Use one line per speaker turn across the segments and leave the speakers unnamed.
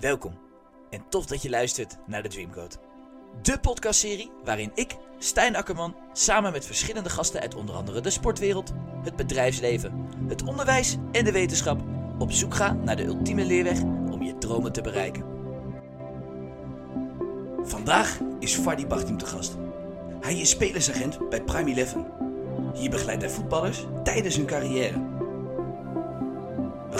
Welkom en tof dat je luistert naar de Dreamcode. De podcastserie waarin ik, Stijn Akkerman, samen met verschillende gasten uit onder andere de sportwereld, het bedrijfsleven, het onderwijs en de wetenschap op zoek ga naar de ultieme leerweg om je dromen te bereiken. Vandaag is Fardy Bachtim te gast. Hij is spelersagent bij Prime Eleven. Hier begeleidt hij voetballers tijdens hun carrière.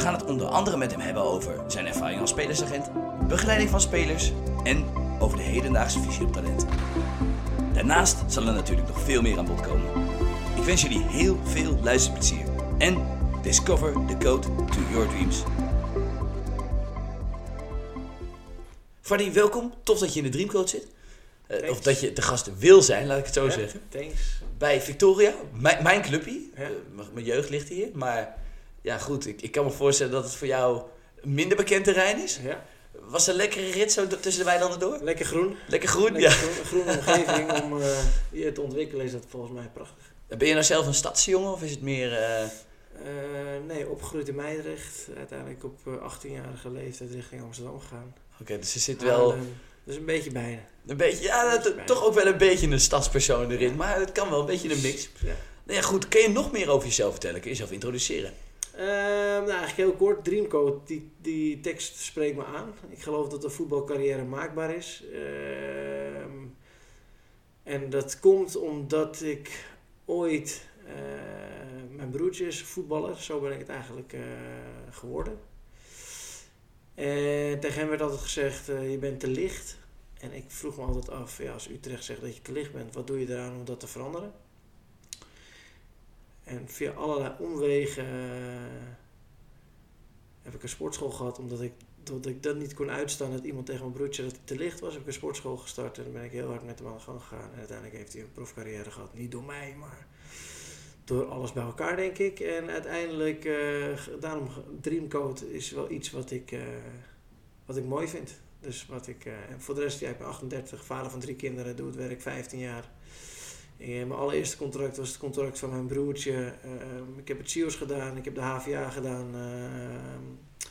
We gaan het onder andere met hem hebben over zijn ervaring als spelersagent, begeleiding van spelers en over de hedendaagse visie op talent. Daarnaast zal er natuurlijk nog veel meer aan bod komen. Ik wens jullie heel veel luisterplezier en discover the code to your dreams. Fardy, welkom. Tof dat je in de Dreamcode zit. Uh, of dat je te gast wil zijn, laat ik het zo
Ja,
zeggen.
Thanks.
Bij Victoria, mijn, mijn clubje.
Ja.
Eh, mijn jeugd ligt hier. Maar ja, goed, ik, ik kan me voorstellen dat het voor jou een minder bekend terrein is.
Ja.
Was een lekkere rit zo tussen de weilanden door?
Lekker groen.
Lekker groen,
Lekker
ja.
groen, groene omgeving om eh, je te ontwikkelen is dat volgens mij prachtig.
Ben je nou zelf een stadsjongen of is het meer... eh,
Eh, nee, opgegroeid in Meidrecht. Uiteindelijk op eh, 18-jarige leeftijd richting Amsterdam gegaan.
Oké, dus er zit wel.
Dus een beetje bijna.
een beetje... Ja,
Beetje
toch ook wel een beetje een stadspersoon erin.
Ja.
Maar het kan wel een beetje een mix.
Ja.
Nou ja, goed. Kun je nog meer over jezelf vertellen? Kun je jezelf introduceren?
Ehm, nou, eigenlijk heel kort. Dreamcode, die, die tekst spreekt me aan. Ik geloof dat een voetbalcarrière maakbaar is. Ehm, en dat komt omdat ik ooit... eh, mijn broertje is voetballer. Zo ben ik het eigenlijk eh, geworden. En tegen hem werd altijd gezegd, eh, je bent te licht. En ik vroeg me altijd af, ja, als Utrecht zegt dat je te licht bent, wat doe je eraan om dat te veranderen? En via allerlei omwegen eh, heb ik een sportschool gehad, omdat ik, dat ik dat niet kon uitstaan dat iemand tegen mijn broertje dat hij te licht was. Heb ik een sportschool gestart en ben ik heel hard met hem aan de gang gegaan. En uiteindelijk heeft hij een profcarrière gehad. Niet door mij, maar door alles bij elkaar, denk ik. En uiteindelijk, ge- daarom, Dreamcode is wel iets wat ik, eh, wat ik mooi vind. Dus wat ik, en voor de rest, ik ben 38, vader van drie kinderen, doe het werk 15 jaar. Eh, mijn allereerste contract was het contract van mijn broertje. Ehm, ik heb het CIO's gedaan, ik heb de HVA gedaan. eh,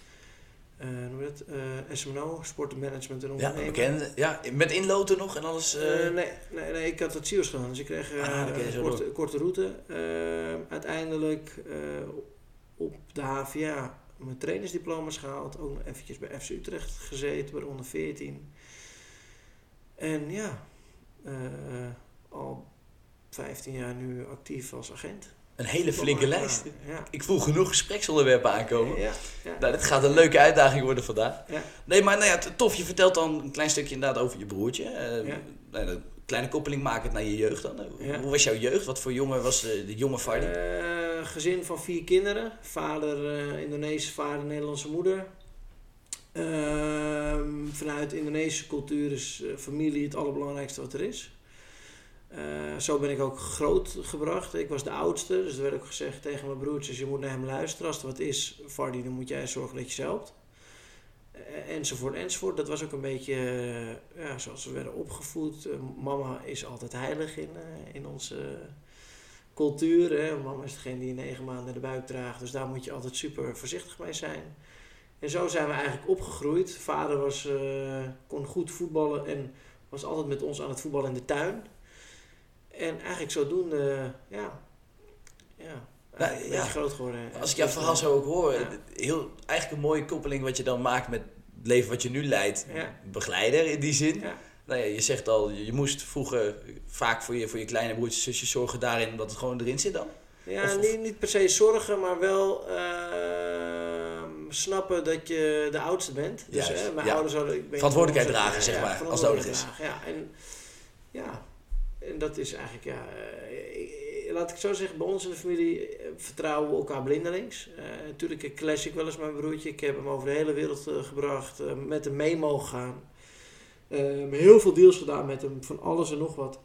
hoe noem je dat? Eh, SMO, Sport Management en
Ja,
Ondernemen.
bekend. Ja, met inloten nog en alles. eh,
Eh, nee, nee, nee, ik had het CIO's gedaan, dus ik kreeg eh,
Ah,
een
zo
korte, korte route. Ehm, uiteindelijk eh, op de HVA mijn trainersdiploma's gehaald. Ook nog eventjes bij FC Utrecht gezeten, bij de onder 14. En ja, eh, al 15 jaar nu actief als agent.
een hele flinke lijst.
Ja.
Ik voel genoeg gespreksonderwerpen aankomen.
Ja, ja.
Nou, dit gaat een leuke uitdaging worden vandaag.
Ja.
Nee, maar nou ja, tof. Je vertelt dan een klein stukje inderdaad over je broertje. Eh, nou, een kleine koppeling maken het naar je jeugd dan. Eh. Hoe was jouw jeugd? Wat voor jongen was de, de jonge Fardy?
Eh, gezin van vier kinderen. Vader uh, Indonesische vader, Nederlandse moeder. Ehm, vanuit Indonesische cultuur is eh, familie het allerbelangrijkste wat er is. Eh, zo ben ik ook grootgebracht. Ik was de oudste, dus er werd ook gezegd tegen mijn broertjes: je moet naar hem luisteren. Als wat is, Fardy, dan moet jij zorgen dat je helpt. Eh, enzovoort, enzovoort. Dat was ook een beetje eh, ja, zoals we werden opgevoed. Mama is altijd heilig in, in onze cultuur. Hè. Mama is degene die negen maanden de buik draagt, dus daar moet je altijd super voorzichtig mee zijn. En zo zijn we eigenlijk opgegroeid. Vader was, kon goed voetballen en was altijd met ons aan het voetballen in de tuin. En eigenlijk zodoende, ja, ja,
Nou, ja.
beetje groot geworden.
Als ik jouw verhaal zo ook hoor,
Ja.
heel, eigenlijk een mooie koppeling wat je dan maakt met het leven wat je nu leidt.
Ja.
Begeleider in die zin.
Ja.
Nou ja, je zegt al, je moest vroeger vaak voor je, voor je kleine broertjes zusjes zorgen daarin dat het gewoon erin zit dan.
Ja,
Of-
niet, niet per se zorgen, maar wel ehm, snappen dat je de oudste bent. Dus
Juist,
hè, mijn
ja.
ouders hadden... Ik
Verantwoordelijkheid dragen, zeg maar, als nodig is.
dragen, Ja, en, ja, en dat is eigenlijk, ja... eh, ik- laat ik zo zeggen, bij ons in de familie eh, vertrouwen we elkaar blindelings. Eh, natuurlijk, ik clash ik wel eens met mijn broertje. Ik heb hem over de hele wereld eh, gebracht, eh, met hem mee mogen gaan. Heel veel deals gedaan met hem, van alles en nog wat.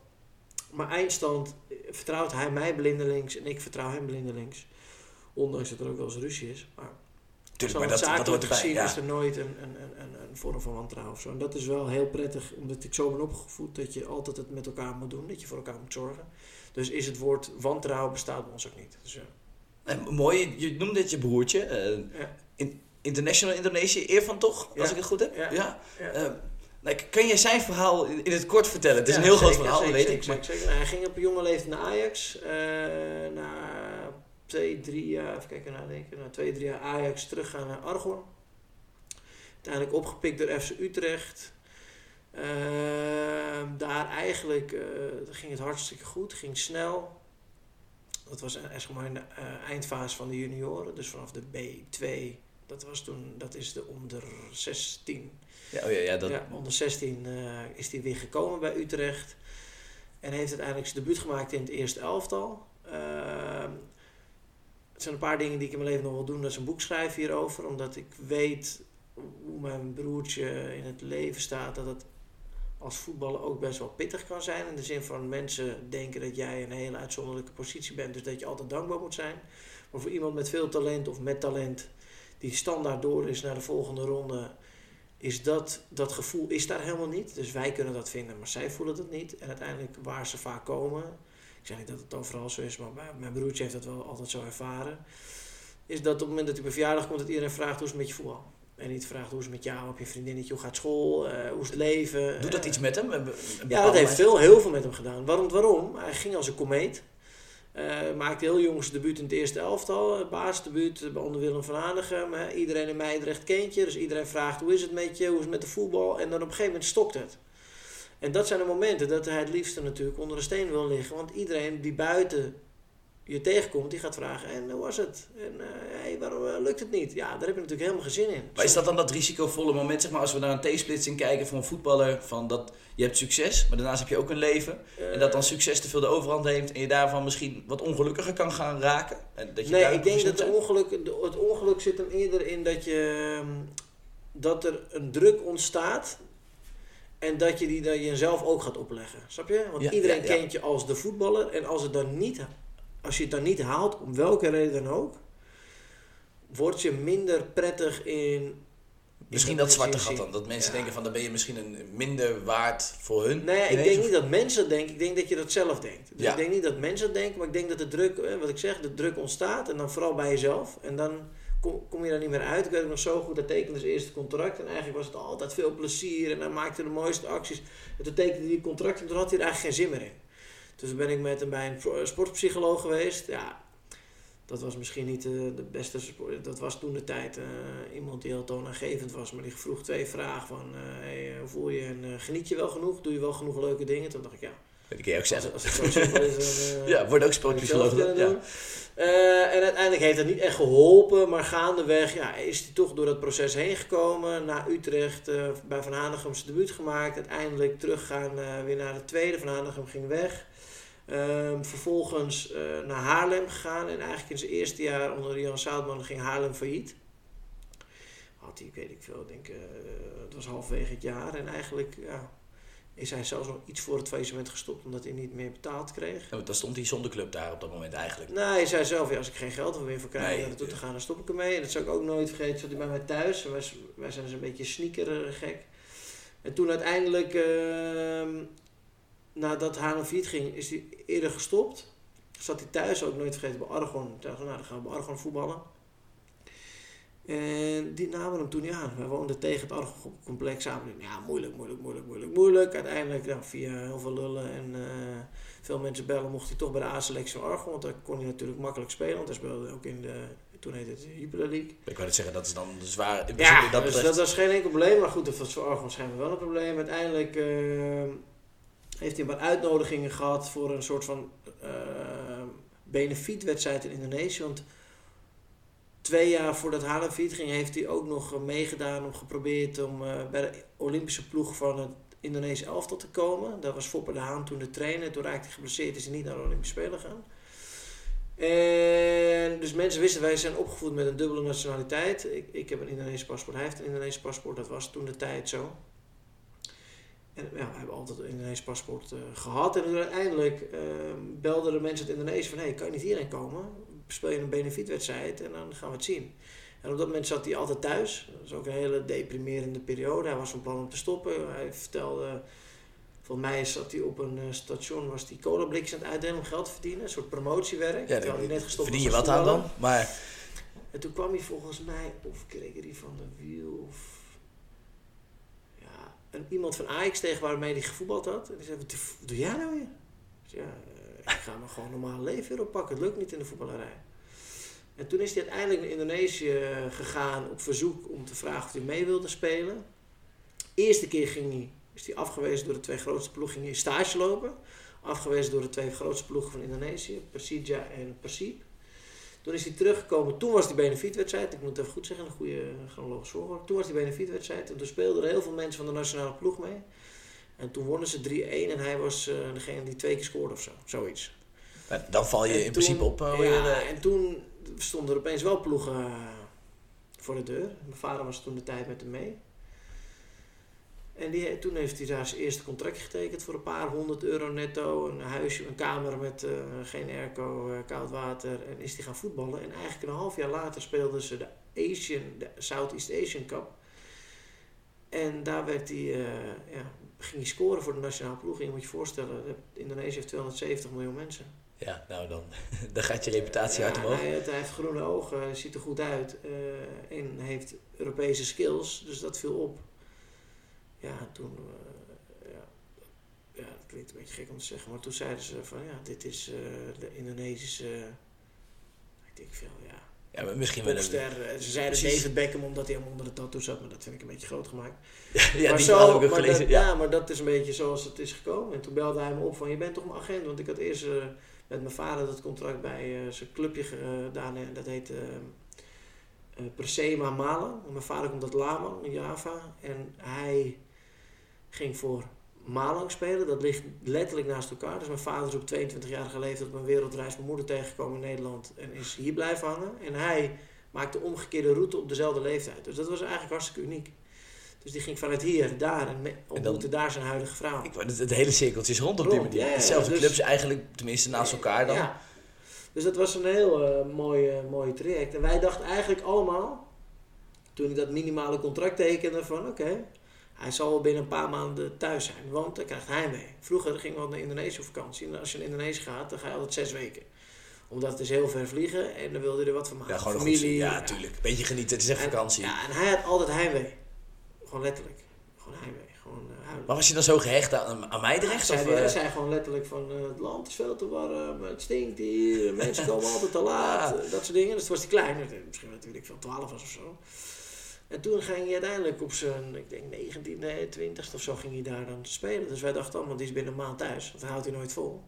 Maar eindstand eh, vertrouwt hij mij blindelings en ik vertrouw hem blindelings. Ondanks dat er ook wel eens ruzie is. Maar
Tuurlijk, maar dat, dat hoort erbij.
gezien
Ja.
is er nooit een, een, een, vorm van wantrouwen of zo. En dat is wel heel prettig, omdat ik zo ben opgevoed dat je altijd het met elkaar moet doen. Dat je voor elkaar moet zorgen. Dus is het woord wantrouwen bestaat bij ons ook niet. Dus.
En mooi, je noemde het je broertje. eh,
Ja.
in,
International Indonesië, Irfan toch? Als
Ja.
ik het goed heb?
Ja.
ja. Nou, kan je zijn verhaal in in het kort vertellen? Het is een heel groot verhaal,
zeker,
weet
zeker,
ik. maar-
Zeker. Nou, hij ging op een jonge leeftijd naar Ajax. eh, na twee, drie jaar, even kijken nadenken. Na twee, drie jaar Ajax teruggaan naar Argon. Uiteindelijk opgepikt door FC Utrecht. Ehm, daar eigenlijk eh, ging het hartstikke goed, ging snel. Dat was eh, zeg maar in de eh, eindfase van de junioren, dus vanaf de B2. Dat was toen, dat is de onder 16.
Ja, oh ja, ja, dat,
Ja, onder 16 eh, is hij weer gekomen bij Utrecht. En heeft uiteindelijk zijn debuut gemaakt in het eerste elftal. Ehm, het zijn een paar dingen die ik in mijn leven nog wil doen. Dat is een boek schrijven hierover. Omdat ik weet hoe mijn broertje in het leven staat. Dat het als voetballer ook best wel pittig kan zijn. In de zin van mensen denken dat jij een hele uitzonderlijke positie bent. Dus dat je altijd dankbaar moet zijn. Maar voor iemand met veel talent of met talent. Die standaard door is naar de volgende ronde is dat, dat gevoel is daar helemaal niet. Dus wij kunnen dat vinden, maar zij voelen dat niet. En uiteindelijk waar ze vaak komen, ik zeg niet dat het overal zo is, maar mijn- broertje heeft dat wel altijd zo ervaren, is dat op het moment dat hij bij verjaardag komt, dat iedereen vraagt hoe is het met je voetbal. En niet vraagt hoe is het met jou, heb je vriendinnetje, hoe gaat school, eh, hoe is het leven.
Doet dat
Eh,
iets met hem? Be-
ja, dat heeft veel, heel veel met hem gedaan. Waarom? waarom? Hij ging als een komeet. Eh, maakte heel jong zijn debuut in het eerste elftal. Basisdebuut bij onder Willem van Hanegem. iedereen in Meidrecht kent je. Dus iedereen vraagt hoe is het met je? Hoe is het met de voetbal? En dan op een gegeven moment stokt het. En dat zijn de momenten dat hij het liefste natuurlijk onder een steen wil liggen. Want iedereen die buiten je tegenkomt, die gaat vragen. En hoe was het? En eh, hey, waarom eh, lukt het niet? Ja, daar heb je natuurlijk helemaal geen zin in.
Maar is dat dan dat risicovolle moment, zeg maar, als we naar een T-splitsing kijken voor een voetballer, van dat je hebt succes, maar daarnaast heb je ook een leven. En dat dan succes te veel de overhand neemt en je daarvan misschien wat ongelukkiger kan gaan raken? En dat je
Nee, ik denk dat het ongeluk, het ongeluk zit hem eerder in dat, je, ehm, dat er een druk ontstaat en dat je die dan jezelf ook gaat opleggen. Snap je? Want
Ja,
iedereen
ja, ja.
kent je als de voetballer en als, het dan niet, als je het dan niet haalt, om welke reden dan ook, word je minder prettig in...
Misschien dat zwarte gat dan. Dat mensen
Ja.
denken van dan ben je misschien een minder waard voor hun.
Nee, ik denk
of-
niet dat mensen dat denken. Ik denk dat je dat zelf denkt. Dus
Ja.
ik denk niet dat mensen dat denken, maar ik denk dat de druk, wat ik zeg, de druk ontstaat. En dan vooral bij jezelf. En dan kom, kom je daar niet meer uit. Ik weet het nog zo goed, hij tekende zijn eerste contract. En eigenlijk was het altijd veel plezier. En hij maakte de mooiste acties. En toen tekende hij die contract en toen had hij er eigenlijk geen zin meer in. Dus toen ben ik met hem bij een sportpsycholoog geweest. Ja, dat was misschien niet de, de beste sport. Dat was toen de tijd eh, iemand die heel toonaangevend was. Maar die vroeg twee vragen van... eh, hey, eh, hoe voel je en eh, geniet je wel genoeg? Doe je wel genoeg leuke dingen? Toen dacht ik, ja,
Dat kan je ook zeggen.
als het zo simpel is... Dan, eh,
Ja, wordt ook sportpsycholoog. Ja.
Eh, en uiteindelijk heeft dat niet echt geholpen, maar gaandeweg ja, is hij toch door dat proces heen gekomen. Naar Utrecht, eh, bij Van Hanegem zijn debuut gemaakt. Uiteindelijk teruggaan eh, weer naar de tweede. Van Hanegem ging weg. Ehm, vervolgens eh, naar Haarlem gegaan. En eigenlijk in zijn eerste jaar onder Jan Zoutman ging Haarlem failliet. Had hij, weet ik veel, denk, eh, het was halverwege het jaar. En eigenlijk ja, is hij zelfs nog iets voor het faillissement gestopt, omdat hij niet meer betaald kreeg.
Ja, dan stond hij zonder club daar op dat moment eigenlijk.
Nou, hij zei zelf, ja, als ik geen geld er meer voor krijg
Nee,
om naar naartoe te gaan, dan stop ik ermee. En dat zou ik ook nooit vergeten. Zat hij bij mij thuis. Wij zijn dus een beetje sneaker gek. En toen uiteindelijk, ehm nadat Haarlem failliet ging, is hij eerder gestopt. Zat hij thuis, ook nooit vergeten, bij Argon. Toen nou, dan gaan we bij Argon voetballen. En die namen hem toen niet aan. Wij woonden tegen het Argon-complex samen. Ja, moeilijk, moeilijk, moeilijk, moeilijk, moeilijk. Uiteindelijk, nou, via heel veel lullen en eh, veel mensen bellen, mocht hij toch bij de A-selectie van Argon. Want daar kon hij natuurlijk makkelijk spelen. Want hij speelde ook in de, toen heette het Jupiler League.
Ik wou het zeggen, dat is dan zwaar.
Ja,
dat
dus dat was geen enkel probleem. Maar goed, dat was voor Argon schijnbaar wel een probleem. Uiteindelijk eh, heeft hij wat uitnodigingen gehad voor een soort van eh benefietwedstrijd in Indonesië. Want twee jaar voordat Haarlem failliet ging, heeft hij ook nog eh, meegedaan om geprobeerd om eh, bij de Olympische ploeg van het Indonesische elftal te komen. Dat was Foppe de Haan toen de trainer. Toen raakte hij geblesseerd, is hij niet naar de Olympische Spelen gegaan. En dus mensen wisten, wij zijn opgevoed met een dubbele nationaliteit. Ik, ik heb een Indonesisch paspoort, hij heeft een Indonesisch paspoort. Dat was toen de tijd zo. En ja, we hebben altijd een Indonesisch paspoort eh, gehad. En uiteindelijk eh, belden de mensen uit Indonesië van... hé, hey, kan je niet hierheen komen? Speel je een benefietwedstrijd en dan gaan we het zien. En op dat moment zat hij altijd thuis. Dat was ook een hele deprimerende periode. Hij was van plan om te stoppen. Hij vertelde... Volgens mij zat hij op een eh, station, was hij colablikjes aan het uitdelen om geld te verdienen. Een soort promotiewerk.
ja,
terwijl hij net gestopt
verdien je wat aan dan. Maar
En toen kwam hij volgens mij, of Gregory van der Wiel, of iemand van Ajax tegen waarmee hij gevoetbald had. En die zei, wat doe jij nou weer? Ja, eh, ik ga me gewoon normaal leven weer oppakken. Het lukt niet in de voetballerij. En toen is hij uiteindelijk naar Indonesië gegaan op verzoek om te vragen of hij mee wilde spelen. Eerste keer ging hij, is hij afgewezen door de twee grootste ploegen, ging hij stage lopen. Afgewezen door de twee grootste ploegen van Indonesië, Persija en Persib. Toen is hij teruggekomen, toen was die benefietwedstrijd, ik moet het even goed zeggen, een goede chronologische volgorde. Toen was die benefietwedstrijd en toen speelden er heel veel mensen van de nationale ploeg mee. En toen wonnen ze 3-1 en hij was uh, degene die twee keer scoorde of zo, zoiets.
Dan val je in principe op. Uh,
ja, en toen stonden er opeens wel ploegen voor de deur. Mijn vader was toen de tijd met hem mee. En die, toen heeft hij daar zijn eerste contract getekend voor een paar honderd euro netto. Een huisje, een kamer met uh, geen airco, uh, koud water. En is hij gaan voetballen. En eigenlijk een half jaar later speelden ze de Asian, de Southeast Asian Cup. En daar werd hij, uh, ja, ging hij scoren voor de nationale ploeg. En je moet je voorstellen, Indonesië heeft 270 miljoen mensen.
Ja, nou dan, dan gaat je reputatie hard omhoog.
Hij, hij, heeft groene ogen, ziet er goed uit en heeft Europese skills. Dus dat viel op ja, toen, uh, ja, ja, het klinkt een beetje gek om te zeggen, maar toen zeiden ze van ja, dit is uh, de Indonesische, ik denk veel, ja.
Ja, maar misschien
wel. Ze zeiden Precies. David Beckham omdat hij hem onder de tattoo zat, maar dat vind ik een beetje groot gemaakt.
ja,
maar
die
zo,
ook
maar
gelezen.
Dat, ja. maar dat is een beetje zoals het is gekomen. En toen belde hij me op van je bent toch mijn agent, want ik had eerst uh, met mijn vader dat contract bij zijn clubje gedaan en dat heet uh, Persema Malen. Mijn vader komt uit Laman in Java en hij ging voor Malang spelen. Dat ligt letterlijk naast elkaar. Dus mijn vader is op 22-jarige leeftijd op een wereldreis mijn moeder tegengekomen in Nederland en is hier blijven hangen. En hij maakte de omgekeerde route op dezelfde leeftijd. Dus dat was eigenlijk hartstikke uniek. Dus die ging vanuit hier, daar en ontmoette daar zijn huidige vrouw.
Ik het, het hele cirkeltje is rond op die manier. Ja, ja, Dezelfde dus, clubs eigenlijk, tenminste naast elkaar dan. Ja.
Dus dat was een heel uh, mooi, uh, mooi traject. En wij dachten eigenlijk allemaal, toen ik dat minimale contract tekende, van oké, hij zal binnen een paar maanden thuis zijn, want hij krijgt heimwee. Vroeger gingen we naar Indonesië op vakantie. En als je naar Indonesië gaat, dan ga je altijd zes weken. Omdat het is heel ver vliegen en dan wilde je er wat van maken.
Ja, gewoon
Familie.
Goed, ja, tuurlijk. Beetje genieten, het is echt
en,
vakantie.
Ja, en hij had altijd heimwee. Gewoon letterlijk. Gewoon heimwee. Gewoon, uh,
maar was je dan zo gehecht aan, aan mij terecht?
Ja,
of,
hij zei gewoon letterlijk van uh, het land is veel te warm, het stinkt hier, mensen komen altijd te laat, ja. dat soort dingen. Dus toen was hij kleiner, misschien natuurlijk veel 12 was of zo. En toen ging hij uiteindelijk op zijn, ik denk 19e, 20e of zo, ging hij daar dan spelen. Dus wij dachten allemaal, die is binnen een maand thuis, dat houdt hij nooit vol.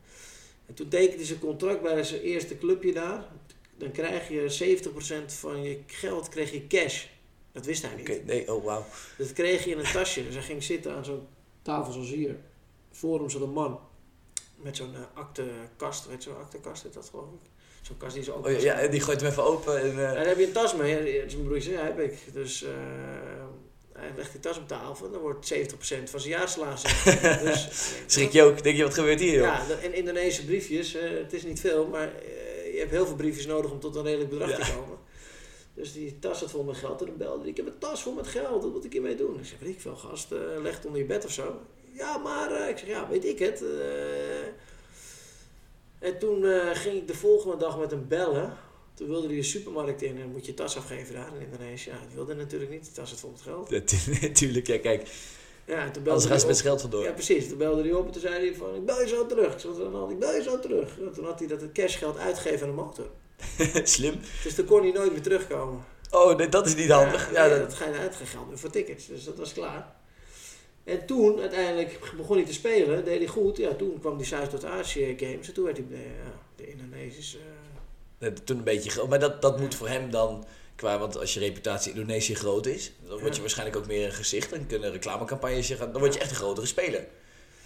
En toen tekende hij zijn contract bij zijn eerste clubje daar. Dan krijg je 70% van je geld kreeg je cash. Dat wist hij niet.
Okay, nee, oh wauw.
Dat kreeg je in een tasje. Dus hij ging zitten aan zo'n tafel zoals hier. Voor hem zat een man. Met zo'n uh, aktekast, weet je zo'n aktekast is dat geloof ik. Zo'n kast die zo open
oh, ja, die gooit hem even open. En, uh...
en dan heb je een tas mee. Zijn broer zei, ja, heb ik. Dus uh, hij legt die tas op tafel en dan wordt 70% van zijn jaarsalaris. dus,
Schrik je ook? Denk je, wat gebeurt hier? Joh?
Ja, en Indonesische briefjes, het is niet veel, maar je hebt heel veel briefjes nodig om tot een redelijk bedrag ja. te komen. Dus die tas zat vol met geld en dan belde hij, ik heb een tas vol met geld, wat moet ik hiermee doen? Ik zeg, weet ik veel gast, leg het onder je bed of zo. Ja, maar, ik zeg, ja, weet ik het. En toen uh, ging ik de volgende dag met hem bellen. Toen wilde hij de supermarkt in en moet je tas afgeven daar in Indonesië. Ja, dat wilde hij natuurlijk niet. Tas zat vol met geld.
Natuurlijk, ja, kijk.
Ja, toen
belde Anders met geld vandoor.
Ja, precies. Toen belde hij op en toen zei hij van, ik bel je zo terug. Ik zei, ik bel je zo terug. En toen had hij dat het cashgeld uitgegeven aan de motor.
Slim.
Dus toen kon hij nooit meer terugkomen.
Oh, nee, dat is niet handig.
Ja, ja dat... dat ga je uitgegaan voor tickets. Dus dat was klaar. En toen, uiteindelijk, begon hij te spelen, deed hij goed. Ja, toen kwam hij Zuidoost-Azië Games en toen werd hij de, ja, de Indonesische...
Uh... Toen een beetje maar dat, dat moet voor hem dan, qua, want als je reputatie Indonesië groot is, dan word je waarschijnlijk ook meer een gezicht. Dan kunnen reclamecampagnes zeggen, dan word je echt een grotere speler.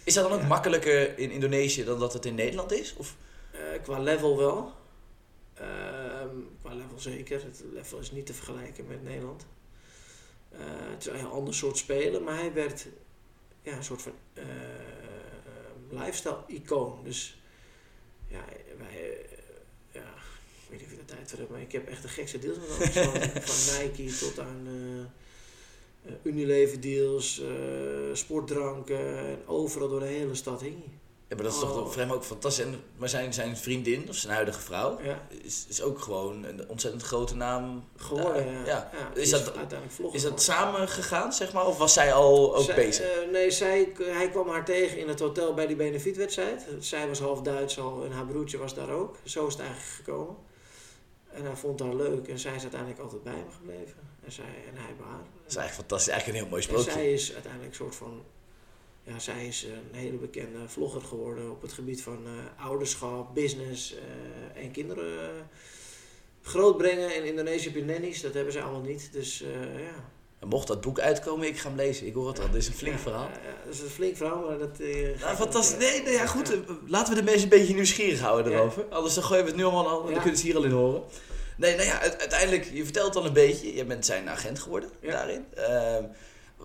Is dat dan ook makkelijker in Indonesië dan dat het in Nederland is? Of?
Uh, qua level wel. Uh, qua level zeker. Het level is niet te vergelijken met Nederland. Uh, het is een ander soort spelen, maar hij werd ja, een soort van uh, lifestyle-icoon. Dus ja, wij, uh, ja, ik weet niet of je de tijd voor hebt, maar ik heb echt de gekste deals met Van Nike tot aan uh, Unilever deals, sportdranken, en overal door de hele stad hing
Ja, maar dat is toch
Oh.
voor hem ook fantastisch. En, maar zijn, zijn vriendin, of zijn huidige vrouw,
Ja,
is, is ook gewoon een ontzettend grote naam.
geworden.
Ja,
ja.
Is dat-
uiteindelijk
Is dat samen gegaan, zeg maar? Of was zij al ook
Zij-
bezig?
eh, nee, zij, hij kwam haar tegen in het hotel bij die benefietwedstrijd. Zij was half Duits al en haar broertje was daar ook. Zo is het eigenlijk gekomen. En hij vond haar leuk en zij is uiteindelijk altijd bij me gebleven. En, zij, en hij bij haar.
dat is eigenlijk fantastisch. Eigenlijk een heel mooi
En
sprookje.
zij is uiteindelijk een soort van... Ja, zij is een hele bekende vlogger geworden op het gebied van eh, ouderschap, business eh, en kinderen eh, grootbrengen. In Indonesië heb je nannies, dat hebben ze allemaal niet. Dus eh, ja.
En mocht dat boek uitkomen, ik ga hem lezen. Ik hoor het al. Dit is een flink
Ja,
verhaal.
ja, dat is een flink verhaal, maar dat... eh,
Nou, fantastisch.
eh,
Nee, nee, ja, goed. eh, Laten we de mensen een beetje nieuwsgierig houden erover. Anders dan gooien we het nu allemaal
Ja.
dan kunnen ze hier al in horen. Nee, nou ja, uiteindelijk, je vertelt al een beetje. Je bent zijn agent geworden daarin.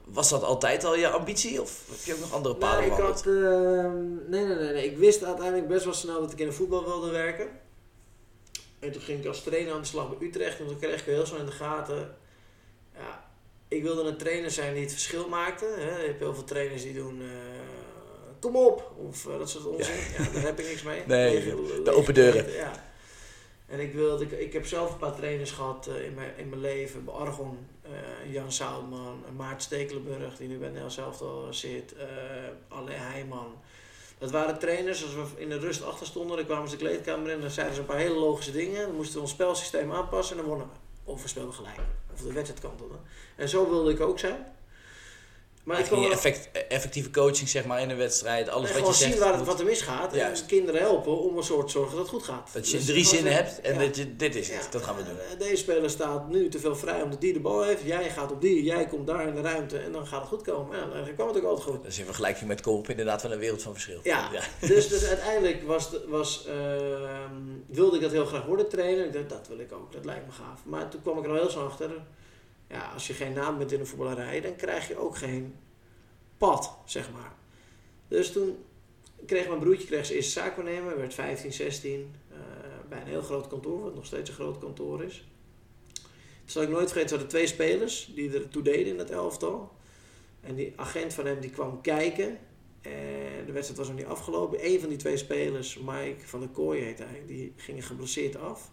Ehm, was dat altijd al je ambitie? Of heb je ook nog andere paden
Nou, ik
bewandeld?
had... ehm, nee, nee, nee, nee. Ik wist uiteindelijk best wel snel dat ik in de voetbal wilde werken. En toen ging ik als trainer aan de slag bij Utrecht. En toen kreeg ik heel snel in de gaten... Ja, ik wilde een trainer zijn die het verschil maakte. Hè. Je hebt heel veel trainers die doen... eh, kom op! Of eh, dat soort onzin. Ja. daar heb ik niks mee.
Nee,
Lege-
de
lege
open deuren.
Ja. En ik, wilde, ik, ik heb zelf een paar trainers gehad eh, in, mijn, in mijn leven. Bij Argon, eh, Jan Zoutman, eh, Maart Stekelenburg, die nu bij Nel zelf al zit. eh Alain Heijman. Dat waren trainers, als we in de rust achter stonden, dan kwamen ze de kleedkamer in en dan zeiden ze een paar hele logische dingen. Dan moesten we ons spelsysteem aanpassen en dan wonnen we. Of we speelden gelijk. Of de wedstrijd kantelde. En zo wilde ik ook zijn. Maar ik
effect, effectieve coaching, zeg maar, in een wedstrijd. Alles wat je zegt.
zien waar wat er misgaat. En kinderen helpen om een soort zorgen dat het goed gaat.
dat je
Dus
drie zinnen hebt en
ja.
dat je, dit is het.
Ja.
Dat gaan we doen.
Eh, Deze speler staat nu te veel vrij omdat die de bal heeft. Jij gaat op die, jij komt daar in de ruimte en dan gaat het goed komen. Ja, dan kwam het ook altijd goed.
Dat is in vergelijking met Koop inderdaad wel een wereld van verschil.
Ja, Dus, dus uiteindelijk was, was, ehm, wilde ik dat heel graag worden trainer. Ik dacht, dat wil ik ook, dat lijkt me gaaf. Maar toen kwam ik er al heel snel achter. Ja, als je geen naam bent in de voetballerij, dan krijg je ook geen pad, zeg maar. Dus toen kreeg mijn broertje kreeg zijn eerste zaakwaarnemer, werd 15, 16, eh, bij een heel groot kantoor, wat nog steeds een groot kantoor is. Dat zal ik nooit vergeten, er waren twee spelers die er toe deden in dat elftal. En die agent van hem die kwam kijken. En de wedstrijd was nog niet afgelopen. Een van die twee spelers, Mike van der Kooi heet hij, die ging geblesseerd af.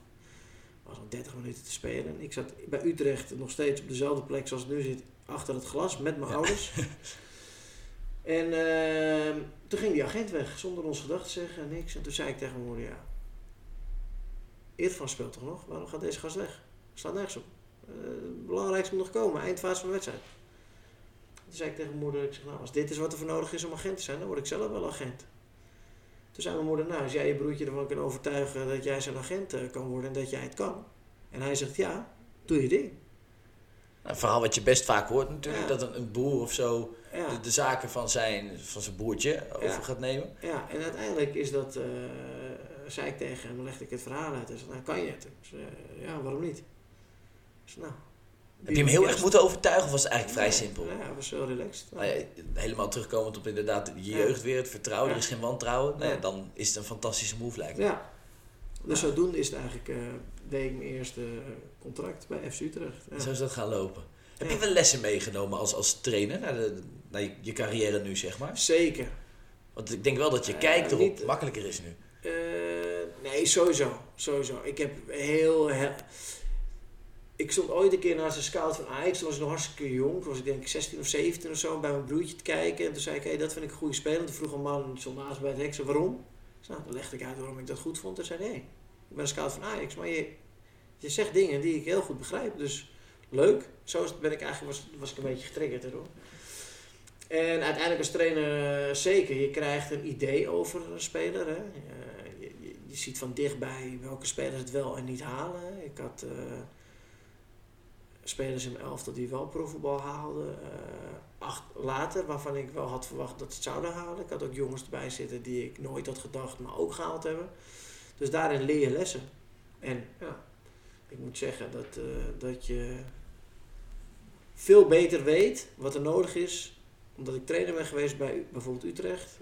Was nog 30 minuten te spelen. Ik zat bij Utrecht nog steeds op dezelfde plek zoals het nu zit, achter het glas met mijn
Ja.
ouders. En ehm, toen ging die agent weg, zonder ons gedacht te zeggen en niks. En toen zei ik tegen mijn moeder, ja, Irfan speelt toch nog? Waarom gaat deze gast weg? Staat nergens op. Eh, het belangrijkste moet nog komen, eindfase van de wedstrijd. Toen zei ik tegen mijn moeder, ik zeg, nou, als dit is wat er voor nodig is om agent te zijn, dan word ik zelf wel agent. Toen zei mijn moeder, nou, als jij je broertje ervan kan overtuigen dat jij zijn agent eh, kan worden en dat jij het kan. En hij zegt, ja, doe je ding.
Een verhaal wat je best vaak hoort natuurlijk,
Ja.
dat een, broer of zo
Ja.
de, de zaken van zijn, van zijn broertje over
Ja.
gaat nemen.
Ja, en uiteindelijk is dat, eh, zei ik tegen hem, legde ik het verhaal uit. Hij zei, nou kan je het? Ja, waarom niet? Zei, nou.
Heb je hem heel erg moeten overtuigen of was het eigenlijk vrij
Nee,
simpel?
Ja, was heel relaxed.
Nou ja, helemaal terugkomend op inderdaad je jeugd weer, het vertrouwen, er is geen wantrouwen. Nou ja,
Ja.
dan is het een fantastische move lijkt me.
Ja. Dus zodoende is het eigenlijk, eh, deed ik mijn eerste contract bij FC Utrecht.
Zo is dat gaan lopen. Heb je wel lessen meegenomen als, als trainer naar, de, naar je, je carrière nu, zeg maar?
Zeker.
Want ik denk wel dat je
Eh,
kijk erop
niet-
makkelijker is nu.
Eh, nee, sowieso. Sowieso. Ik heb heel... he- ik stond ooit een keer naast een scout van Ajax. Toen was ik nog hartstikke jong. Toen was ik denk ik 16 of 17 of zo. Bij mijn broertje te kijken. En toen zei ik, hey, dat vind ik een goede speler. En toen vroeg een man, naast bij het hek. zei, waarom? Dus, nou, dan legde ik uit waarom ik dat goed vond. Toen zei hij, ik ben een scout van Ajax. Maar je, je zegt dingen die ik heel goed begrijp. Dus leuk. Zo ben ik eigenlijk, was, was ik een beetje getriggerd erdoor. En uiteindelijk als trainer eh, zeker. Je krijgt een idee over een speler. Hè. Eh, je, je, ziet van dichtbij welke spelers het wel en niet halen. Ik had eh, spelers in elftal die wel profvoetbal haalden. eh, acht later, waarvan ik wel had verwacht dat ze het zouden halen. Ik had ook jongens erbij zitten die ik nooit had gedacht, maar ook gehaald hebben. Dus daarin leer je lessen. En ja, ik moet zeggen dat, eh, dat je veel beter weet wat er nodig is. Omdat ik trainer ben geweest bij bijvoorbeeld Utrecht.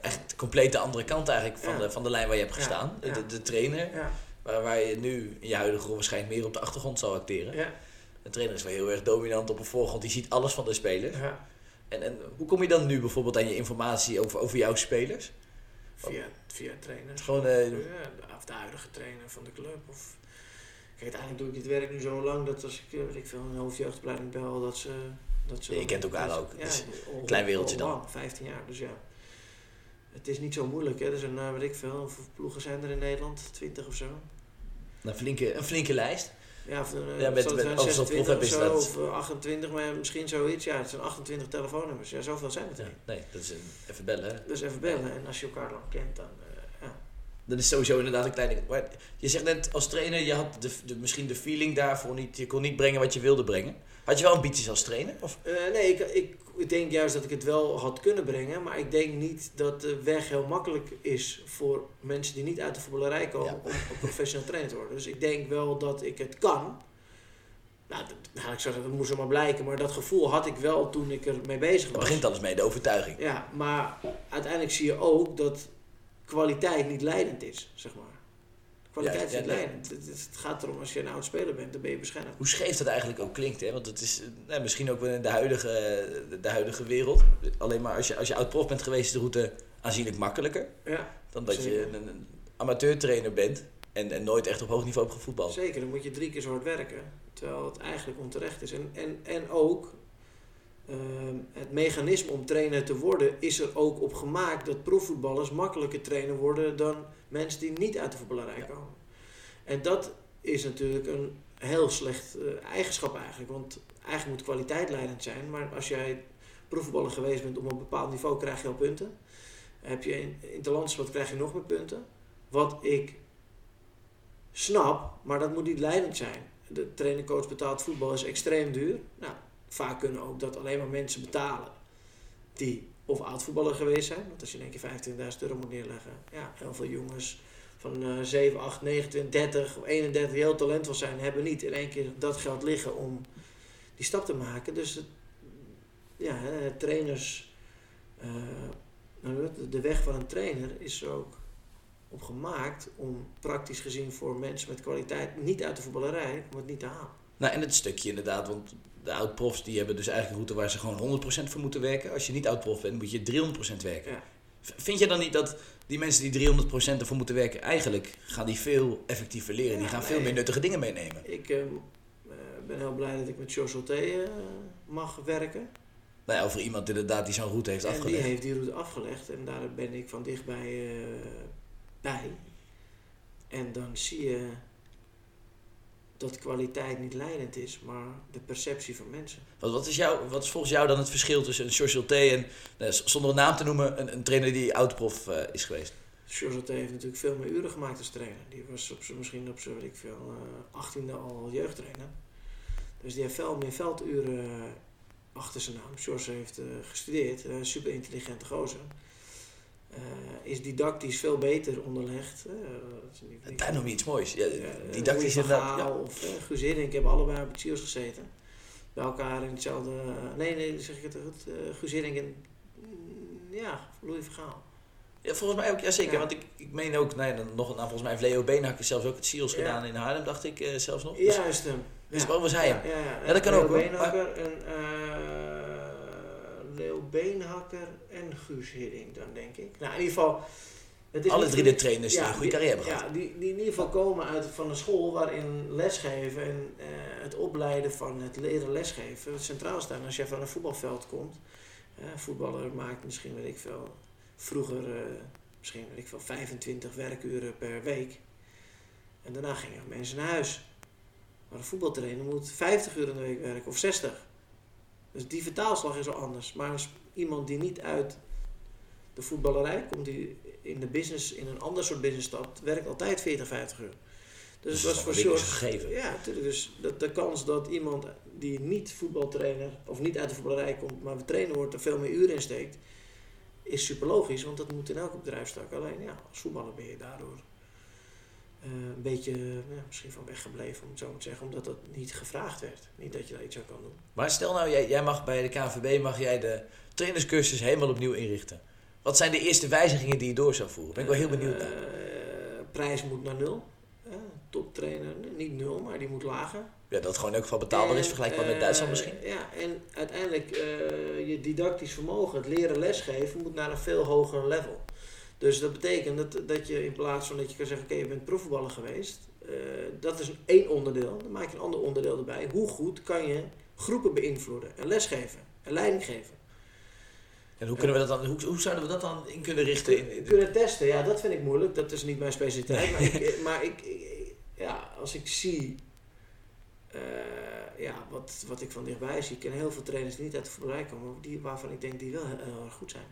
Echt compleet de andere kant eigenlijk van,
Ja.
de, van de lijn waar je hebt gestaan.
Ja.
De, de trainer, Waar, waar je nu in je huidige rol waarschijnlijk meer op de achtergrond zal acteren.
ja,
De trainer is wel heel erg dominant op een voorgrond, die ziet alles van de speler.
ja.
En, en hoe kom je dan nu bijvoorbeeld aan je informatie over, over jouw spelers?
Via, via trainers.
Gewoon, eh,
ja, de- of de huidige trainer van de club. Of, kijk, uiteindelijk doe ik dit werk nu zo lang dat als ik, eh, weet ik veel, een hoofdjeugdopleiding bel, dat ze... Dat ze
je kent elkaar
dat-
ook,
Ja,
dus
al-
klein wereldje dan.
lang, 15 jaar, dus ja. Het is niet zo moeilijk, hè. Er zijn, eh, weet ik veel, hoeveel ploegen zijn er in Nederland? 20 of zo?
Een flinke, een flinke lijst.
Ja, of, eh,
Ja, met-
het
met- als dat
26
prof is
zo,
dat-
of eh, 28, maar misschien zoiets. Ja, het zijn 28 telefoonnummers. Ja, zoveel zijn het er niet.
nee, dat is een, even bellen. hè.
Dus even bellen. En als je elkaar lang kent, dan... eh, ja.
Dat is sowieso inderdaad een kleine... Je zegt net als trainer, je had de, de, misschien de feeling daarvoor niet... Je kon niet brengen wat je wilde brengen. Had je wel ambities als trainer? Of?
Eh, nee, ik, ik, ik denk juist dat ik het wel had kunnen brengen. Maar ik denk niet dat de weg heel makkelijk is voor mensen die niet uit de voetballerij komen
Ja.
om, om professioneel trainer te worden. Dus ik denk wel dat ik het kan. Nou, dat, nou, ik zou zeggen, dat moest er maar blijken. Maar dat gevoel had ik wel toen ik ermee bezig
Het
was.
begint alles mee, de overtuiging.
Ja, maar uiteindelijk zie je ook dat kwaliteit niet leidend is, zeg maar. Kwaliteit
Ja, ja, nee.
Het, het gaat erom, als je een oud speler bent, dan ben je beschermd.
Hoe scheef dat eigenlijk ook klinkt, hè? Want het is eh, nou, misschien ook wel in de huidige, eh, de huidige wereld. Alleen maar als je, als je oud-prof bent geweest, is de route aanzienlijk makkelijker.
Ja,
Dan dat je een amateurtrainer bent en, en nooit echt op hoog niveau hebt gevoetbald.
zeker. Dan moet je drie keer zo hard werken. Terwijl het eigenlijk onterecht is. En, en, en ook, ehm, het mechanisme om trainer te worden, is er ook op gemaakt dat profvoetballers makkelijker trainer worden dan mensen die niet uit de voetballerij
Ja.
komen. En dat is natuurlijk een heel slecht eh, eigenschap eigenlijk. Want eigenlijk moet kwaliteit leidend zijn. Maar als jij profvoetballer geweest bent op een bepaald niveau, krijg je al punten. Heb je in, in het landsport krijg je nog meer punten. Wat ik snap, maar dat moet niet leidend zijn. De trainer-coach betaald voetbal is extreem duur. Nou, vaak kunnen ook dat alleen maar mensen betalen die of oud-voetballer geweest zijn. Want als je in één keer 25.000 euro moet neerleggen. Ja, heel veel jongens van eh 7, 8, 29, 30 of 31 die heel talentvol zijn, hebben niet in één keer dat geld liggen om die stap te maken. Dus ja, trainers, eh, nou, de weg van een trainer is er ook op gemaakt om praktisch gezien voor mensen met kwaliteit, niet uit de voetballerij, om het niet te halen.
Nou, en het stukje inderdaad, want de oud-profs die hebben dus eigenlijk een route waar ze gewoon 100% voor moeten werken. Als je niet oud-prof bent, moet je 300% werken.
Ja.
Vind je dan niet dat die mensen die 300% ervoor moeten werken, eigenlijk gaan die veel effectiever leren? die gaan
nee.
veel meer nuttige dingen meenemen.
Ik ehm, eh, ben heel blij dat ik met George eh, mag werken.
Nou ja, over iemand inderdaad die zo'n route heeft
En die
afgelegd.
heeft die route afgelegd en daar ben ik van dichtbij eh, bij. En dan zie je dat kwaliteit niet leidend is, maar de perceptie van mensen.
Wat, wat, is jou, wat is volgens jou dan het verschil tussen een George T en, nou, zonder een naam te noemen, een, een trainer die oud-prof eh, is geweest?
George heeft natuurlijk veel meer uren gemaakt als trainer. Die was op misschien op zijn, weet ik veel, eh 18e al jeugdtrainer. Dus die heeft veel meer velduren eh, achter zijn naam. George heeft gestudeerd, super intelligente gozer. Eh, is didactisch veel beter onderlegd. eh, niet-
Daar noem je iets moois. Ja,
Ja,
didactisch inderdaad. Ja.
of uh, Guus Hiddink hebben allebei op het Siels gezeten. Bij elkaar in hetzelfde... nee, nee, zeg ik het goed. eh Guus Hiddink en... ja, Louis van Gaal.
Ja, volgens mij ook, ja zeker.
Ja.
Want ik, ik meen ook, nee, dan nog naam, volgens mij heeft Leo Beenhakker zelfs ook het Seals
Ja.
gedaan in Haarlem, dacht ik eh, zelfs nog. Dus-
Juist hem.
dus
Ja.
was hij
Ja,
hem?
ja, ja.
Ja, dat kan
Leo
ook.
Beenhakker en... Leo Beenhakker en Guus Hiddink dan, denk ik. Nou, in ieder geval... Het is
Alle drie de trainers die
Ja,
een goede carrière hebben
Ja,
gehad.
die, die in ieder geval komen uit van een school waarin lesgeven en eh, het opleiden van het leren lesgeven centraal staan. Als jij van een voetbalveld komt, eh, voetballer maakt misschien, weet ik veel, vroeger eh, misschien, weet ik veel, 25 werkuren per week. En daarna gingen mensen naar huis. Maar een voetbaltrainer moet 50 uur in de week werken of 60. Dus die vertaalslag is al anders. Maar iemand die niet uit de voetballerij komt, die in de business, in een ander soort business stapt, werkt altijd 40, 50 uur. Dus, het was
dat
voor George...
gegeven.
Ja, natuurlijk. Dus de, de kans dat iemand die niet voetbaltrainer of niet uit de voetballerij komt, maar trainer wordt, er veel meer uren in steekt, is super logisch, want dat moet in elke bedrijfstak. Alleen ja, als voetballer ben je daardoor een beetje ja, misschien van weggebleven, om het zo maar te zeggen, omdat dat niet gevraagd werd. Niet dat je daar iets aan kan doen.
Maar stel nou, jij, jij mag bij de KNVB mag jij de trainerscursus helemaal opnieuw inrichten. Wat zijn de eerste wijzigingen die je door zou voeren? Ben ik wel heel benieuwd naar.
Eh, prijs moet naar nul. Eh, toptrainer, niet nul, maar die moet lager.
Ja, dat gewoon elk geval betaalbaar is, vergelijkbaar met
eh,
Duitsland misschien.
Ja, en uiteindelijk eh, je didactisch vermogen, het leren lesgeven, moet naar een veel hoger level. Dus dat betekent dat, dat je in plaats van dat je kan zeggen, oké, je bent profvoetballer geweest, eh, dat is één onderdeel. Dan maak je een ander onderdeel erbij. Hoe goed kan je groepen beïnvloeden en lesgeven en leiding geven?
En hoe, kunnen we dat dan, hoe, hoe zouden we dat dan in kunnen richten? In, in-
Kunnen testen, ja, dat vind ik moeilijk. Dat is niet mijn specialiteit. Maar, ik, maar ik, ik- ja, als ik zie eh, ja, wat, wat ik van dichtbij zie, ik ken heel veel trainers die niet uit de voetballerij komen, maar die, waarvan ik denk die wel heel, heel erg goed zijn.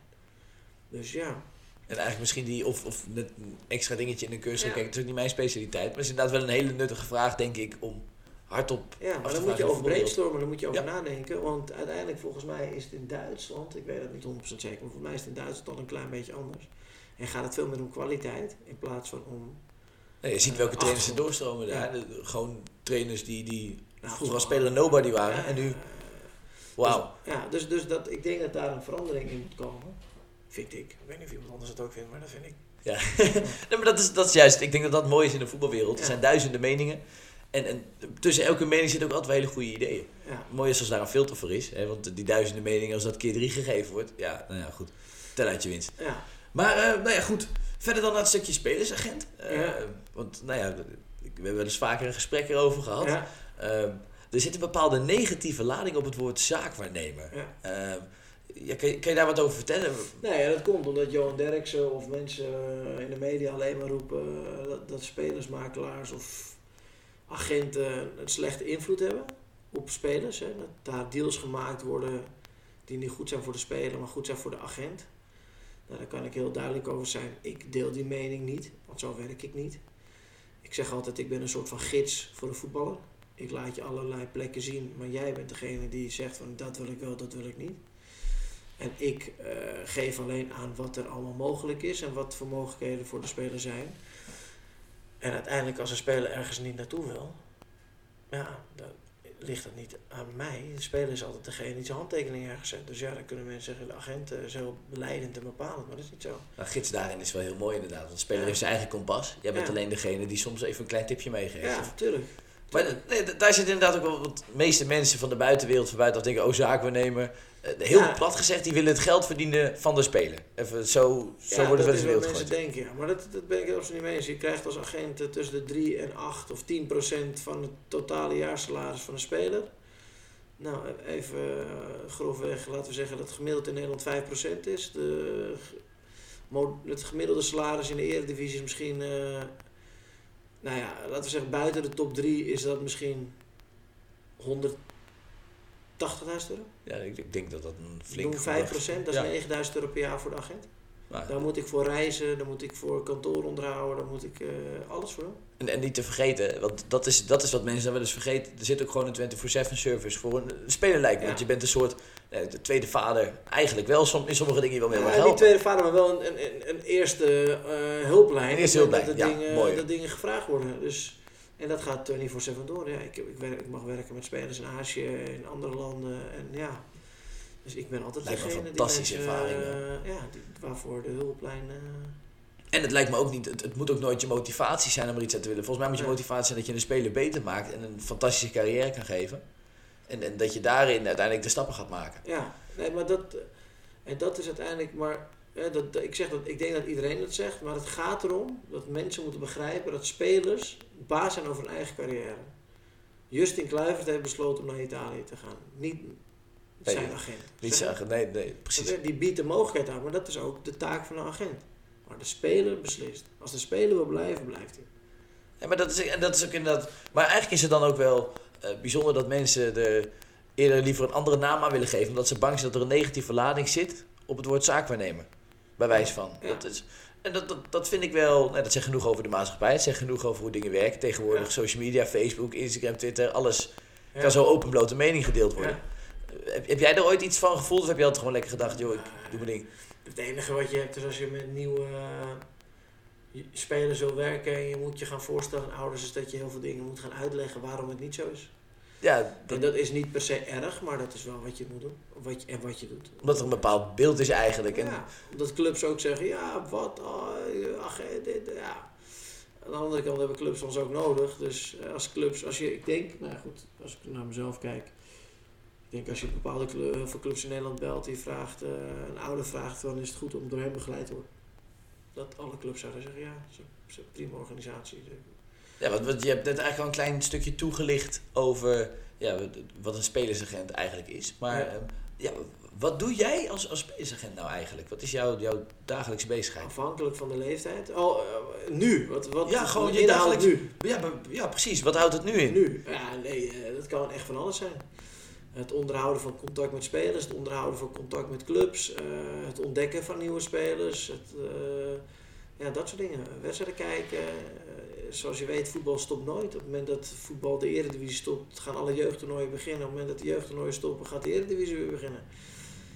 Dus ja,
En eigenlijk misschien die, of, of net een extra dingetje in een cursus.
Ja.
Kijk, het is ook niet mijn specialiteit. Maar het is inderdaad wel een hele nuttige vraag, denk ik, om hardop
ja maar dan moet je over brainstormen, dan moet je over
Ja.
nadenken. Want uiteindelijk, volgens mij, is het in Duitsland, ik weet het niet 100% zeker, maar volgens mij is het in Duitsland al een klein beetje anders. En gaat het veel meer om kwaliteit in plaats van om.
Nee, je ziet welke trainers er doorstromen daar.
Ja.
Gewoon trainers die, die
Nou,
vroeger als speler nobody waren. En nu,
eh,
wauw.
Dus, ja, dus, dus dat, ik denk dat daar een verandering in moet komen. Vind ik. Ik weet niet of iemand anders het ook vindt, maar dat vind ik.
Ja. nee, maar dat is, dat is juist, ik denk dat dat mooi is in de voetbalwereld. Er zijn duizenden meningen. En, en tussen elke mening zitten ook altijd wel hele goede ideeën.
Ja.
Mooi is als daar een filter voor is. Hè, want die duizenden meningen, als dat keer drie gegeven wordt. Ja, nou ja, goed. Tel uit je winst.
Ja.
Maar, eh, nou ja, goed. Verder dan naar het stukje spelersagent. Eh,
Ja.
Want, nou ja, we hebben wel eens vaker een gesprek erover gehad. Ehm, er zit een bepaalde negatieve lading op het woord zaakwaarnemer.
Ja.
Ja, kan, je, daar wat over vertellen?
Nee, dat komt omdat Johan Derksen of mensen eh, in de media alleen maar roepen eh, dat, dat spelersmakelaars of agenten een slechte invloed hebben op spelers. Hè. Dat daar deals gemaakt worden die niet goed zijn voor de speler, maar goed zijn voor de agent. Nou, daar kan ik heel duidelijk over zijn. Ik deel die mening niet, want zo werk ik niet. Ik zeg altijd, ik ben een soort van gids voor de voetballer. Ik laat je allerlei plekken zien, maar jij bent degene die zegt van dat wil ik wel, dat wil ik niet. En ik eh, geef alleen aan wat er allemaal mogelijk is en wat voor mogelijkheden voor de speler zijn. En uiteindelijk als een speler ergens niet naartoe wil, ja, dan ligt dat niet aan mij. De speler is altijd degene die zijn handtekening ergens zet. Dus ja, dan kunnen mensen zeggen, de agent eh, is heel beleidend en bepalend, maar dat is niet zo.
Nou, gids daarin is wel heel mooi inderdaad. Want de speler
Ja.
heeft zijn eigen kompas. Jij bent
Ja.
alleen degene die soms even een klein tipje meegeeft.
Ja,
Of-
tuurlijk.
Maar eh, nee, daar zit inderdaad ook wel... Want de meeste mensen van de buitenwereld van buitenaf denken... Oh, zaakwaarnemer. Eh, heel
Ja.
plat gezegd, die willen het geld verdienen van de speler. Even zo, zo
ja,
wordt het wel eens in beeld
mensen denken, ja. Maar dat, dat ben ik absoluut niet mee eens. Je krijgt als agent eh, tussen de 3 en 8 of 10 procent van het totale jaarsalaris van een speler. Nou, even eh, grofweg, laten we zeggen dat het gemiddeld in Nederland 5 procent is. De, het gemiddelde salaris in de eredivisie is misschien, nou ja, laten we zeggen buiten de top 3 is dat misschien 180.000 euro.
Ja, ik, ik denk dat dat een flink...
Doen 5 procent, dat is
Ja.
9000 euro per jaar voor de agent.
Nou,
Daar moet ik voor reizen, daar moet ik voor kantoor onderhouden, daar moet ik eh, alles voor doen.
En, en niet te vergeten, want dat is, dat is wat mensen dan wel eens vergeten. Er zit ook gewoon een 24-7 service voor een speler lijkt me.
Ja.
Want je bent een soort eh, de tweede vader. Eigenlijk wel som, in sommige dingen wel erg
Ja, niet
helpen.
tweede vader, maar wel een, een, een, eerste eh, hulplijn.
Een eerste hulplijn,
moment
ja,
dat,
mooi.
dat dingen gevraagd worden. Dus, en dat gaat 24-7 door. Ja, ik, ik, werk, ik mag werken met spelers in Azië, in andere landen. En ja, dus ik ben altijd
Lijkt me
degene die
fantastische
mensen,
ervaring,
eh, ja, die, waarvoor de hulplijn... eh,
En het lijkt me ook niet, het, het moet ook nooit je motivatie zijn om er iets aan te willen. Volgens mij moet je motivatie zijn dat je een speler beter maakt en een fantastische carrière kan geven. En, en dat je daarin uiteindelijk de stappen gaat maken.
Ja, nee, maar dat, en dat is uiteindelijk maar. dat- ik, zeg dat, ik denk dat iedereen dat zegt, maar het gaat erom dat mensen moeten begrijpen dat spelers baas zijn over hun eigen carrière. Justin Kluivert heeft besloten om naar Italië te gaan. Niet zijn
Nee,
agent.
Niet nee, nee, precies.
Die biedt de mogelijkheid aan, maar dat is ook de taak van een agent. Maar de speler beslist. Als de speler wil blijven, blijft hij.
Ja, maar dat is, en dat is ook inderdaad. Maar eigenlijk is het dan ook wel eh, bijzonder dat mensen er eerder liever een andere naam aan willen geven. Omdat ze bang zijn dat er een negatieve lading zit op het woord zaakwaarnemer. Bij wijze van.
Ja.
Dat is, en dat, dat, dat vind ik wel. Nou, dat zegt genoeg over de maatschappij. Het zegt genoeg over hoe dingen werken. Tegenwoordig
Ja.
social media, Facebook, Instagram, Twitter. Alles
Ja.
kan zo openblote mening gedeeld worden.
Ja.
Heb, heb jij er ooit iets van gevoeld? Of heb je altijd gewoon lekker gedacht, joh, ik doe mijn ding.
Het enige wat je hebt is als je met nieuwe eh, spelers wil werken en je moet je gaan voorstellen aan ouders, is dat je heel veel dingen moet gaan uitleggen waarom het niet zo is.
Ja,
En
dat,
dat is niet per se erg, maar dat is wel wat je moet doen. Wat je, en wat je doet.
omdat er een bepaald beeld is eigenlijk. En,
Ja, omdat clubs ook zeggen, ja, wat, oh, ach, eh, dit, ja. aan de andere kant hebben clubs ons ook nodig. Dus eh, als clubs, als je, ik denk, nou goed, als ik naar mezelf kijk. Ik denk als je bepaalde clu- heel veel clubs in Nederland belt, die vraagt, eh, een ouder vraagt, dan is het goed om door hem begeleid te worden. Dat alle clubs zouden zeggen, ja, dat dat is een prima organisatie.
Ja, want, want je hebt net eigenlijk al een klein stukje toegelicht over ja, wat- een spelersagent eigenlijk is. Maar
Ja.
ehm, ja, wat doe jij als, als spelersagent nou eigenlijk? Wat is jouw, jouw dagelijkse bezigheid?
Afhankelijk van de leeftijd. Oh, eh, nu. Wat, wat,
Ja, gewoon je dagelijks-
nu.
Ja, maar, ja, precies. Wat houdt het nu in?
Nu. Ja, nee, eh, dat kan echt van alles zijn. Het onderhouden van contact met spelers, het onderhouden van contact met clubs, eh, het ontdekken van nieuwe spelers, het, ja, dat soort dingen. Wedstrijden kijken. Zoals je weet, voetbal stopt nooit. Op het moment dat voetbal de eredivisie stopt, gaan alle jeugdtoernooien beginnen. Op het moment dat de jeugdtoernooien stoppen, gaat de eredivisie weer beginnen.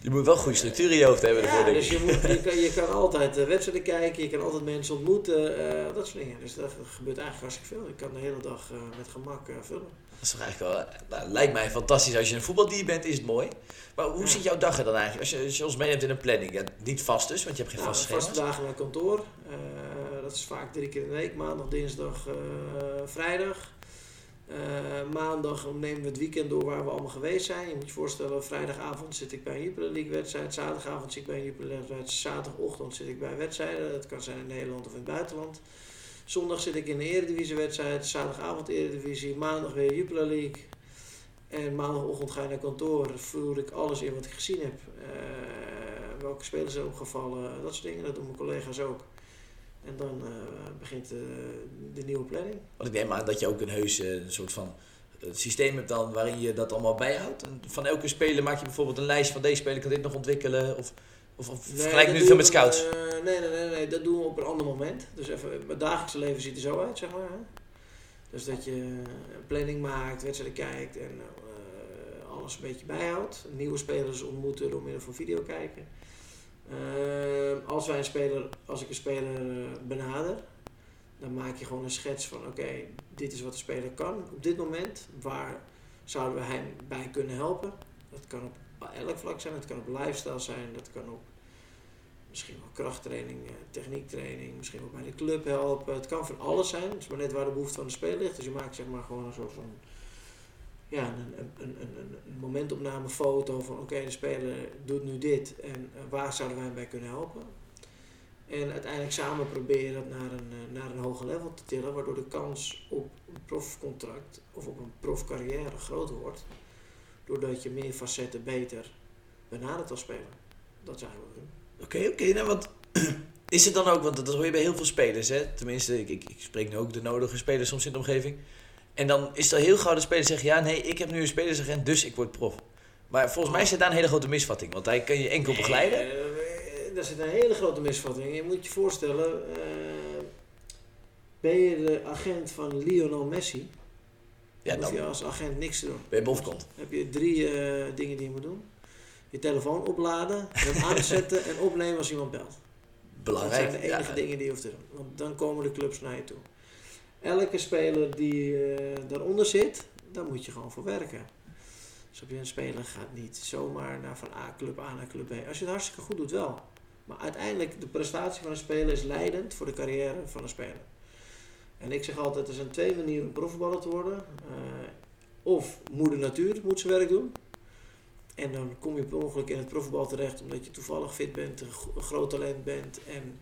Je moet wel goede structuur in je hoofd hebben ervoor,
Ja,
denk
dus je, moet, je, kan, je kan altijd eh, wedstrijden kijken, je kan altijd mensen ontmoeten, eh, dat soort dingen. Dus dat gebeurt eigenlijk hartstikke veel. Ik kan de hele dag eh, met gemak eh, vullen.
Dat is toch eigenlijk wel, nou, lijkt mij fantastisch. Als je een voetbaldier bent, is het mooi. Maar hoe
Ja.
ziet jouw dag er dan eigenlijk? Als je, als je ons meeneemt in een planning. Ja, niet vast dus, want je hebt geen
Nou,
vaste
vaste
schema's.
dagen naar kantoor. Dat is vaak drie keer in de week. Maandag, dinsdag, eh, vrijdag. Eh, maandag nemen we het weekend door waar we allemaal geweest zijn. Je moet je voorstellen, vrijdagavond zit ik bij een Jupiler League wedstrijd. Zaterdagavond zit ik bij een Jupiler wedstrijd. Zaterdagochtend zit ik bij wedstrijden. Dat kan zijn in Nederland of in het buitenland. Zondag zit ik in een Eredivisie wedstrijd. Zaterdagavond Eredivisie. Maandag weer Jupiler League. En maandagochtend ga je naar kantoor. Voer ik alles in wat ik gezien heb. Eh, welke spelers zijn opgevallen. Dat soort dingen. Dat doen mijn collega's ook. En dan eh, begint de nieuwe planning.
Want ik neem aan dat je ook een heus eh, een soort van eh, systeem hebt dan waarin je dat allemaal bijhoudt. En van elke speler maak je bijvoorbeeld een lijst van deze speler kan dit nog ontwikkelen. Of, of, of
Nee,
vergelijk nu veel met scouts.
nee, nee, nee, nee, dat doen we op een ander moment. Dus even, mijn dagelijkse leven ziet er zo uit, zeg maar. Hè? Dus dat je planning maakt, wedstrijden kijkt en alles een beetje bijhoudt. Nieuwe spelers ontmoeten door middel van video kijken. Eh, als wij een speler, als ik een speler eh, benader, dan maak je gewoon een schets van oké, dit is wat de speler kan op dit moment. Waar zouden we hem bij kunnen helpen? Dat kan op elk vlak zijn, het kan op lifestyle zijn, dat kan op misschien wel krachttraining, eh, techniektraining, misschien wel bij de club helpen. Het kan van alles zijn, het is maar net waar de behoefte van de speler ligt. Dus je maakt zeg maar gewoon een soort van ja, een, een, een, een, momentopname foto van oké, de speler doet nu dit en eh, waar zouden wij hem bij kunnen helpen. En uiteindelijk samen proberen dat naar een, eh, naar een hoger level te tillen, waardoor de kans op een profcontract of op een profcarrière groter wordt. Doordat je meer facetten beter benadert als speler. Dat wat we doen.
Oké, oké. nou, want is het dan ook, want dat hoor je bij heel veel spelers, hè? Tenminste, ik, ik, ik spreek nu ook de nodige spelers soms in de omgeving. En dan is er heel gauw de speler zeggen, ja, nee, ik heb nu een spelersagent, dus ik word prof. Maar volgens mij zit daar een hele grote misvatting, want hij kan je enkel begeleiden.
Nee, eh, daar zit een hele grote misvatting. Je moet je voorstellen, eh, ben je de agent van Lionel Messi,
Ja,
dan hoef je als agent niks te doen.
ben je.
Dan heb je drie eh, dingen die je moet doen. Je telefoon opladen, hem aanzetten en opnemen als iemand belt.
Belangrijk.
Dat zijn de enige
ja.
dingen die je hoeft te doen. Want dan komen de clubs naar je toe. Elke speler die eh, daaronder zit, daar moet je gewoon voor werken. Dus op je een speler gaat niet zomaar naar van A club A naar club B. Als je het hartstikke goed doet wel. Maar uiteindelijk, de prestatie van een speler is leidend voor de carrière van een speler. En ik zeg altijd, er zijn twee manieren om profvoetballer te worden. Eh, of moeder natuur moet zijn werk doen. En dan kom je per ongeluk in het profvoetbal terecht omdat je toevallig fit bent, een groot talent bent en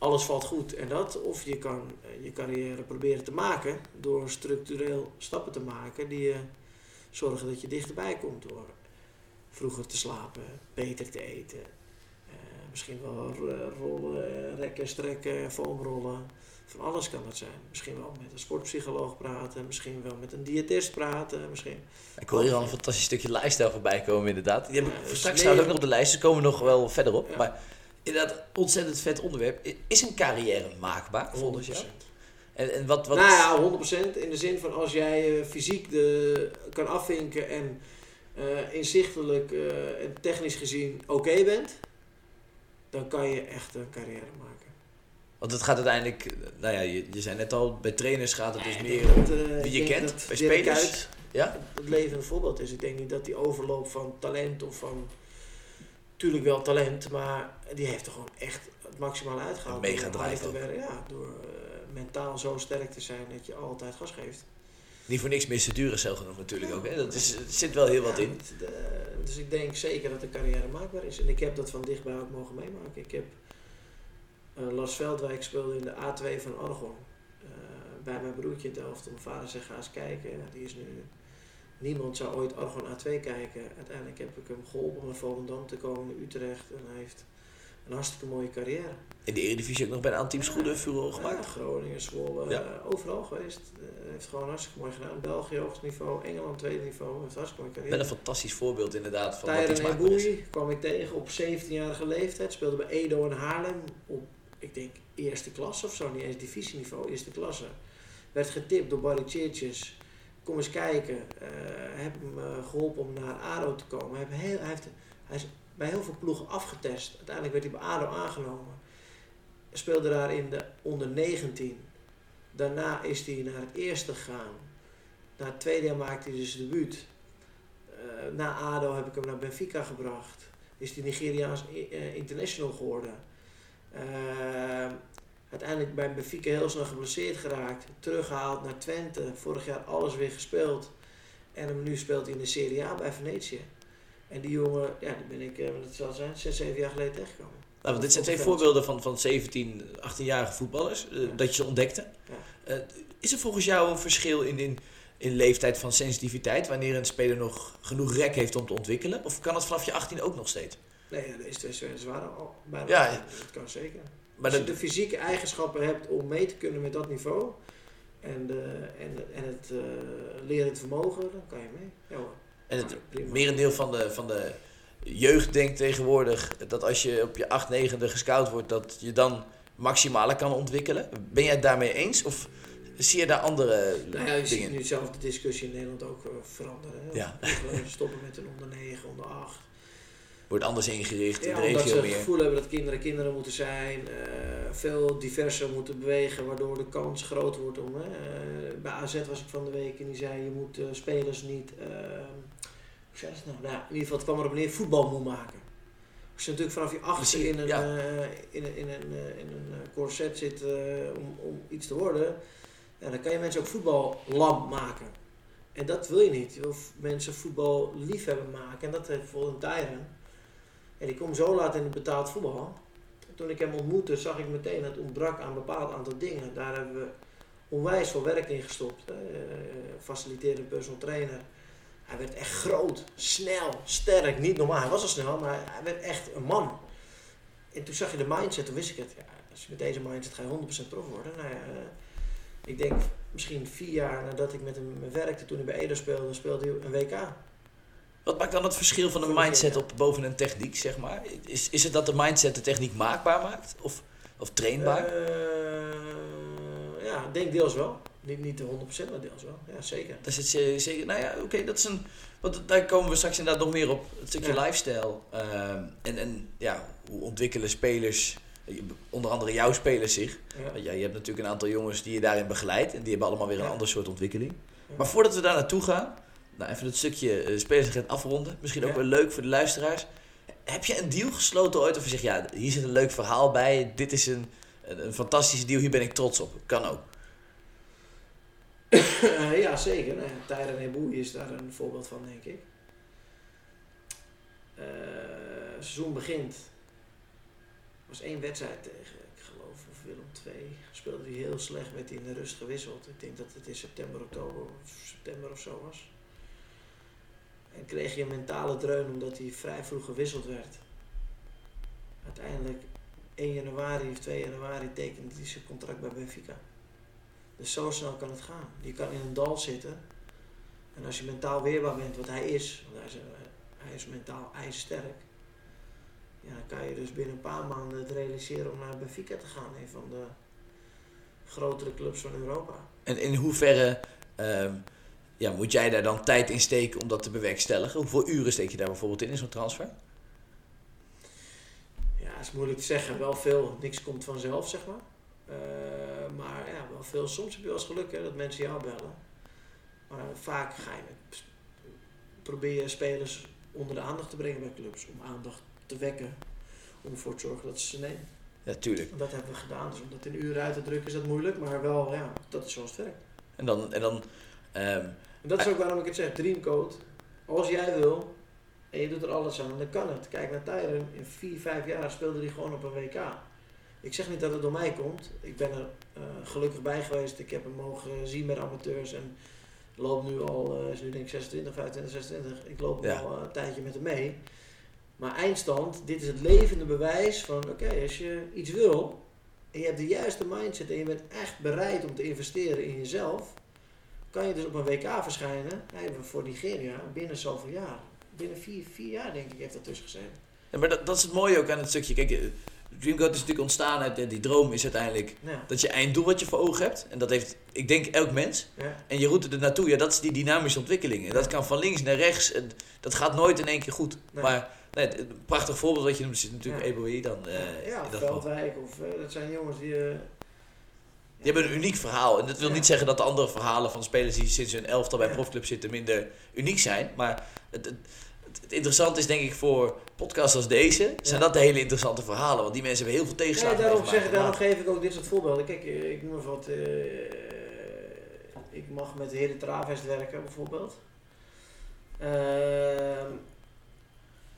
alles valt goed en dat. Of je kan eh, je carrière proberen te maken door structureel stappen te maken die je zorgen dat je dichterbij komt door vroeger te slapen, beter te eten. eh, misschien wel ro- rollen, rekken, strekken, foamrollen. Van alles kan dat zijn. Misschien wel met een sportpsycholoog praten, misschien wel met een diëtist praten, misschien
Ik hoor hier al een fantastisch stukje lifestyle voorbij komen, inderdaad. Die heb ik
Ja,
straks ook nog op de lijst, dus komen nog wel verder op.
Ja.
Maar inderdaad, ontzettend vet onderwerp. Is een carrière maakbaar, volgens jou?
100%.
En, en wat, wat
Nou ja, 100% in de zin van als jij eh, fysiek de, kan afvinken en eh, inzichtelijk eh, en technisch gezien oké bent, dan kan je echt een carrière maken.
Want het gaat uiteindelijk, nou ja, je, je zei net al, bij trainers gaat het dus meer
dat,
wie je kent. Bij spelers,
Kuyt
ja?
het levende voorbeeld is. Ik denk niet dat die overloop van talent of van... Tuurlijk wel talent, maar die heeft er gewoon echt het maximale uitgehaald.
Mega drive
te
ook.
Ja, door eh, mentaal zo sterk te zijn dat je altijd gas geeft.
Niet voor niks Mr. Duracell genoemd natuurlijk ook. Hè? Dat is, er zit wel heel wat in.
het- de- dus ik denk zeker dat de carrière maakbaar is. En ik heb dat van dichtbij ook mogen meemaken. Ik heb eh Lars Veldwijk speelde in de A2 van Argon. Eh, bij mijn broertje in Delft. Mijn vader zegt ga eens kijken. Ja, die is nu... Niemand zou ooit Argon A2 kijken. Uiteindelijk heb ik hem geholpen om naar Volendam te komen in Utrecht. En hij heeft een hartstikke mooie carrière.
In de Eredivisie ook nog bij een aantal teams goede furore gemaakt.
Ja, Groningen, Zwolle,
Ja.
eh, overal geweest. Eh, heeft gewoon hartstikke mooi gedaan. België hoogst niveau, Engeland tweede niveau. Heeft hartstikke mooie carrière.
Met een fantastisch voorbeeld inderdaad van wat iets
Tyron
maakbaar is.
Eboui kwam ik tegen op 17-jarige leeftijd. Speelde bij Edo in Haarlem op, ik denk, eerste klasse of zo. Niet eens divisieniveau, eerste klasse. Werd getipt door Barry Churches. Kom eens kijken. Eh, heb hem eh, geholpen om naar ADO te komen. Heel, hij, heeft, hij is bij heel veel ploegen afgetest. Uiteindelijk werd hij bij ADO aangenomen. Speelde daar in de onder 19. Daarna is hij naar het eerste gegaan. Na het tweede maakte hij dus debuut. Eh, na ADO heb ik hem naar Benfica gebracht. Is hij Nigeriaans international geworden. Eh, uiteindelijk bij Benfica heel snel geblesseerd geraakt. Teruggehaald naar Twente. Vorig jaar alles weer gespeeld. En hem nu speelt hij in de Serie A bij Venetië. En die jongen, ja, die ben ik, eh, wat het zal zijn, 6, 7 jaar geleden tegengekomen.
Nou, want dit zijn twee voorbeelden van, van 17, 18-jarige voetballers. eh,
Ja.
Dat je ze ontdekte.
Ja.
Eh, is er volgens jou een verschil in, in, in leeftijd van sensitiviteit... wanneer een speler nog genoeg rek heeft om te ontwikkelen? Of kan het vanaf je 18 ook nog steeds?
Nee, ja, twee spelers waren al bijna.
Ja.
Dat kan zeker.
Maar
Als je
dat,
de fysieke eigenschappen hebt om mee te kunnen met dat niveau en, de, en, de- en het uh, lerend vermogen, dan kan je mee. Ja hoor.
en het
prima.
merendeel van de, van de jeugd denkt tegenwoordig... dat als je op je 8, 9 gescout wordt... dat je dan maximale kan ontwikkelen. Ben jij het daarmee eens? Of zie je daar andere
Nou ja, je ziet nu zelf de discussie in Nederland ook eh, veranderen. Hè?
Ja.
We stoppen met een onder 9, onder 8.
Wordt anders ingericht in
Ja, omdat ze het
meer.
gevoel hebben dat kinderen kinderen moeten zijn, eh, veel diverser moeten bewegen, waardoor de kans groot wordt om. eh, bij AZ was ik van de week en die zei: je moet eh, spelers niet. eh, hoe zei ze nou? nou? In ieder geval, het kwam erop neer voetbal moet maken. Als je natuurlijk vanaf je
Precies,
in een,
ja.
in een, in een, in een corset zit om, om iets te worden, ja, dan kan je mensen ook voetballam maken. En dat wil je niet. Je wil mensen voetbal liefhebben maken. En dat heeft bijvoorbeeld een Tyron. En die kwam zo laat in het betaald voetbal. Toen ik hem ontmoette, zag ik meteen dat het ontbrak aan een bepaald aantal dingen. Daar hebben we onwijs veel werk in gestopt. Eh, Faciliterende personal trainer. Hij werd echt groot, snel, sterk. Niet normaal, hij was al snel, maar hij werd echt een man. En toen zag je de mindset, toen wist ik het. Ja, als je met deze mindset ga je 100% prof worden. Nou eh, ik denk misschien vier jaar nadat ik met hem werkte, toen hij bij Edo speelde, speelde hij een WK.
Wat maakt dan het verschil van een mindset op boven een techniek, zeg maar? Is, is het dat de mindset de techniek maakbaar maakt? Of, of trainbaar?
Eh, ja, ik denk deels wel. Niet, niet de 100%, maar deels wel. Ja, zeker.
Dat is het ze- zeker. Nou ja, oké, dat is een. Want daar komen we straks inderdaad nog meer op. Het stukje
Ja.
lifestyle. ehm, en, en ja, hoe ontwikkelen spelers, onder andere jouw spelers zich.
Ja.
Want ja, je hebt natuurlijk een aantal jongens die je daarin begeleidt. En die hebben allemaal weer een
Ja.
ander soort ontwikkeling.
Ja.
Maar voordat we daar naartoe gaan, nou even het stukje uh, spelersagent afronden. Misschien ook wel leuk voor de luisteraars. Heb je een deal gesloten ooit? Of je zegt, ja, hier zit een leuk verhaal bij. Dit is een, een, een fantastische deal. Hier ben ik trots op. Kan ook.
Eh, ja, zeker. Nou, Tyron is daar een voorbeeld van, denk ik. Het seizoen begint. Er was één wedstrijd tegen, ik geloof, of Willem II. Speelde hij heel slecht, werd hij in de rust gewisseld. Ik denk dat het in september, oktober of september of zo was. En kreeg je een mentale dreun omdat hij vrij vroeg gewisseld werd. Uiteindelijk 1 januari of 2 januari tekende hij zijn contract bij Benfica. Dus zo snel kan het gaan. Je kan in een dal zitten. En als je mentaal weerbaar bent, wat hij is, want hij is, eh, hij is mentaal ijzersterk. Ja, kan je dus binnen een paar maanden het realiseren om naar Benfica te gaan. Een van de grotere clubs van Europa.
En in hoeverre ehm, ja, moet jij daar dan tijd in steken om dat te bewerkstelligen? Hoeveel uren steek je daar bijvoorbeeld in, in zo'n transfer?
Ja, is moeilijk te zeggen. Wel veel. Niks komt vanzelf, zeg maar. Eh, maar ja, wel veel. Soms heb je wel eens geluk hè, dat mensen jou bellen. Maar vaak ga je met, probeer je spelers onder de aandacht te brengen bij clubs. Om aandacht te wekken. Om ervoor te zorgen dat ze ze nemen.
Natuurlijk.
Dat hebben we gedaan. Dus om dat in uren uit te drukken is dat moeilijk. Maar wel, ja, dat is zoals het werkt.
En dan, en dan ehm,
En dat is ook waarom ik het zeg, Dreamcode. Als jij wil en je doet er alles aan, dan kan het. Kijk naar Tyron, in 4, 5 jaar speelde hij gewoon op een WK. Ik zeg niet dat het door mij komt. Ik ben er eh, gelukkig bij geweest. Ik heb hem mogen zien met amateurs en loop nu al, uh, is nu denk ik 26, 25, 26. Ik loop
Ja.
al een tijdje met hem mee. Maar eindstand, dit is het levende bewijs van, oké, als je iets wil en je hebt de juiste mindset en je bent echt bereid om te investeren in jezelf, kan je dus op een WK verschijnen. Hij voor Nigeria binnen zoveel jaar. Binnen vier, vier jaar denk ik heeft dat tussen gezeten.
ja, maar dat, dat is het mooie ook aan het stukje. Kijk, eh, Dreamcode is natuurlijk ontstaan uit eh, die droom is uiteindelijk
Ja.
dat je einddoel wat je voor ogen hebt. En dat heeft, ik denk, elk mens.
Ja.
En je route er naartoe, ja, dat is die dynamische ontwikkeling. En dat kan van links naar rechts. En dat gaat nooit in één keer goed.
Nee.
Maar nee, een prachtig voorbeeld wat je noemt is natuurlijk
Ja.
Eboe dan. eh,
ja. Veldwijk of dat zijn jongens die.
Die hebben een uniek verhaal. En dat wil
Ja.
niet zeggen dat de andere verhalen van spelers die sinds hun elftal bij
Ja.
profclub zitten minder uniek zijn. Maar het, het, interessante is denk ik voor podcasts als deze, zijn
Ja.
dat de hele interessante verhalen. Want die mensen hebben heel veel tegenslagen
daarom,
meegemaakt.
zeg, daarom geef ik ook dit soort voorbeelden. Kijk, eh, ik noem even wat. eh, ik mag met de heren Travest werken bijvoorbeeld. Ehm,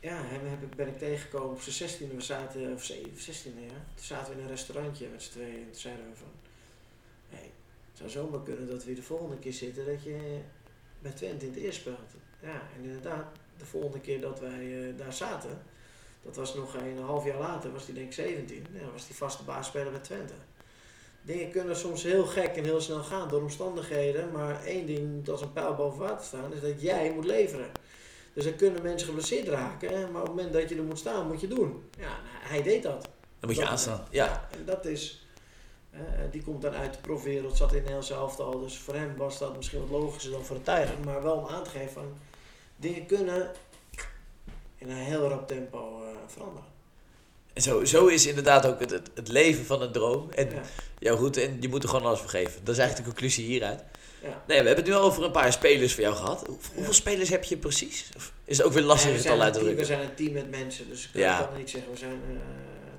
ja, hem heb ik, ben ik tegengekomen op zijn 16e. We zaten, of 16e ja. Toen zaten we in een restaurantje met z'n tweeën. En toen zeiden we van, zou zomaar kunnen dat we de volgende keer zitten dat je bij Twente in het eerst speelt. Ja, en inderdaad, de volgende keer dat wij eh, daar zaten, dat was nog een half jaar later, was hij denk ik 17. Ja, was die vaste baasspeler bij Twente. Dingen kunnen soms heel gek en heel snel gaan door omstandigheden. Maar één ding moet als een pijl boven water staan, is dat jij moet leveren. Dus dan kunnen mensen geblesseerd raken. hè, Maar op het moment dat je er moet staan, moet je doen. Ja, nou, hij deed dat.
Dan moet je
Dat-
aanstaan. Ja.
En dat is... eh, die komt dan uit de profwereld, zat in Nederlandse elftal. Dus voor hem was dat misschien wat logischer dan voor de Tijger. Maar wel om aan te geven van... Dingen kunnen in een heel rap tempo eh, veranderen.
En zo, zo is inderdaad ook het, het, het leven van een droom. En
Ja.
jouw route. En je moet er gewoon alles voor geven. Dat is eigenlijk de conclusie hieruit.
Ja.
Nee, we hebben het nu over een paar spelers voor jou gehad. Hoe- Hoeveel spelers heb je precies? Of is het ook weer lastig
Nee,
het al uit te
team, we
drukken?
zijn een team met mensen, dus ik
Ja.
kan niet zeggen, we zijn eh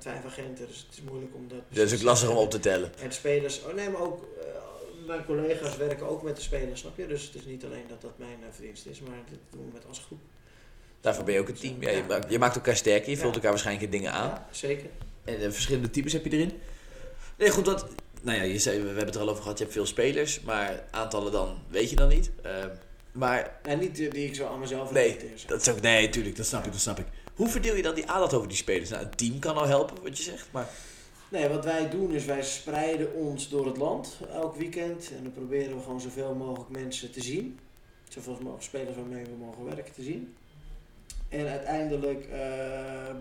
vijf agenten, dus het is moeilijk om dat...
Dat is ook lastig om op te tellen.
En de spelers, oh nee, maar ook eh, mijn collega's werken ook met de spelers, snap je? Dus het is niet alleen dat dat mijn eh, verdienst is, maar dit doen we met als groep.
Daarvoor ben je ook een team. Ja, je, maakt, je maakt elkaar sterker. Je vult elkaar waarschijnlijk in dingen aan.
Ja, zeker.
En eh, verschillende types heb je erin. Nee, goed, dat, nou ja, je zei, we hebben het er al over gehad, je hebt veel spelers, maar aantallen dan weet je dan niet. Maar
En niet die, die ik zo aan mezelf
nee, dat is ook, nee, tuurlijk, dat snap ik, dat snap ik. Hoe verdeel je dan die aandacht over die spelers? Nou, een team kan al helpen, wat je zegt, maar
Nee, wat wij doen is wij spreiden ons door het land elk weekend. En dan proberen we gewoon zoveel mogelijk mensen te zien. Zoveel mogelijk spelers waarmee we mogen werken te zien. En uiteindelijk eh,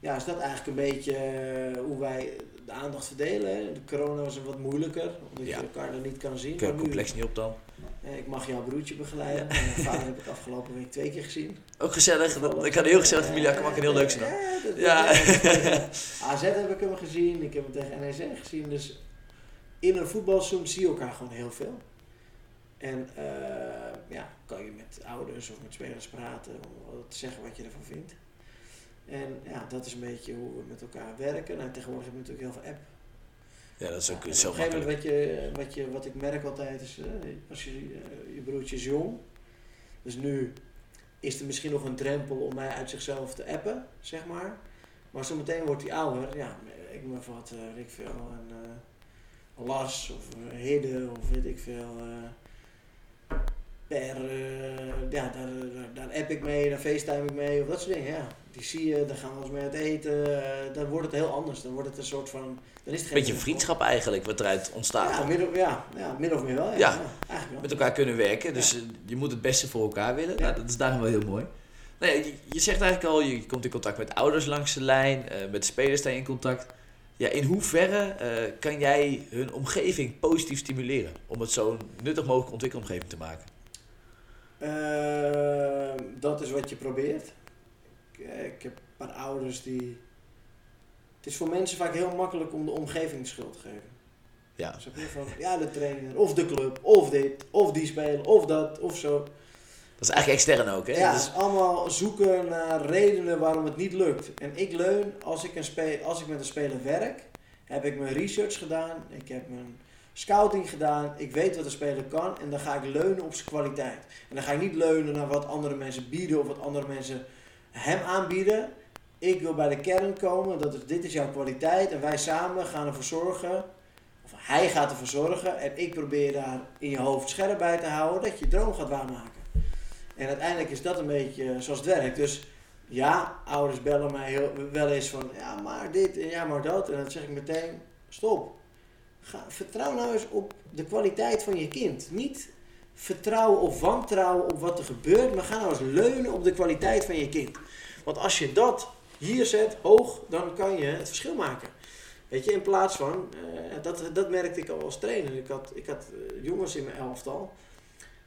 ja, is dat eigenlijk een beetje eh, hoe wij de aandacht verdelen. hè. De corona was wat moeilijker, omdat
Ja.
je elkaar dan niet kan zien. Maar nu,
complex niet op dan.
Eh, ik mag jouw broertje begeleiden. Mijn vader heb ik afgelopen week twee keer gezien.
Ook gezellig, dat, ik had een heel gezellig familie, ik kan heel leuk zijn dan.
Ja. AZ heb ik hem gezien, ik heb hem tegen NEC gezien. Dus in een voetbalseizoen zie je elkaar gewoon heel veel. En eh, ja, kan je met ouders of met spelers praten om te zeggen wat je ervan vindt. En ja, dat is een beetje hoe we met elkaar werken. Nou, tegenwoordig hebben we natuurlijk heel veel app.
Ja, dat is ook
Ja,
zo
op een gegeven
makkelijk.
moment wat, je, wat, je, wat ik merk altijd is, eh, als je, eh, je broertje is jong, dus nu is er misschien nog een drempel om mij uit zichzelf te appen, zeg maar. Maar zometeen wordt hij ouder, ja, ik me wat, eh, weet ik veel, een Lars of een Hidde of weet ik veel. Eh, ja, daar, daar, daar app ik mee, daar facetime ik mee of dat soort dingen, ja. Die zie je, dan gaan we eens mee uit eten, eh, dan wordt het heel anders. Dan wordt het een soort van, dan is het geen
Beetje vriendschap eigenlijk, wat eruit ontstaat.
ja, min of, ja, ja, min of meer wel. Ja,
Ja.
ja. eigenlijk wel.
met elkaar kunnen werken. Dus eh, je moet het beste voor elkaar willen. Nou, dat is daarom wel heel mooi. Nee, je, je zegt eigenlijk al, je komt in contact met ouders langs de lijn, met spelers sta je in contact. Ja, in hoeverre kan jij hun omgeving positief stimuleren om het zo nuttig mogelijk ontwikkelomgeving te maken?
Ehm, dat is wat je probeert. Ik, eh, ik heb een paar ouders die. Het is voor mensen vaak heel makkelijk om de omgeving schuld te geven.
Ja,
Snap je? Van, ja, de trainer, of de club, of dit, of die speler, of dat, of zo.
Dat is eigenlijk extern ook, hè?
Ja,
Dus-
allemaal zoeken naar redenen waarom het niet lukt. En ik leun, als ik, een spe als ik met een speler werk, heb ik mijn research gedaan, ik heb mijn scouting gedaan, ik weet wat de speler kan en dan ga ik leunen op zijn kwaliteit. En dan ga ik niet leunen naar wat andere mensen bieden of wat andere mensen hem aanbieden. Ik wil bij de kern komen, dat is, dit is jouw kwaliteit en wij samen gaan ervoor zorgen, of hij gaat ervoor zorgen en ik probeer daar in je hoofd scherp bij te houden dat je je droom gaat waarmaken. En uiteindelijk is dat een beetje zoals het werkt. Dus ja, ouders bellen mij heel, wel eens van ja, maar dit en ja, maar dat. En dan zeg ik meteen: stop. Ga, vertrouw nou eens op de kwaliteit van je kind. Niet vertrouwen of wantrouwen op wat er gebeurt, maar ga nou eens leunen op de kwaliteit van je kind. Want als je dat hier zet, hoog, dan kan je het verschil maken. Weet je, in plaats van, eh, dat, dat merkte ik al als trainer. Ik had, ik had eh, jongens in mijn elftal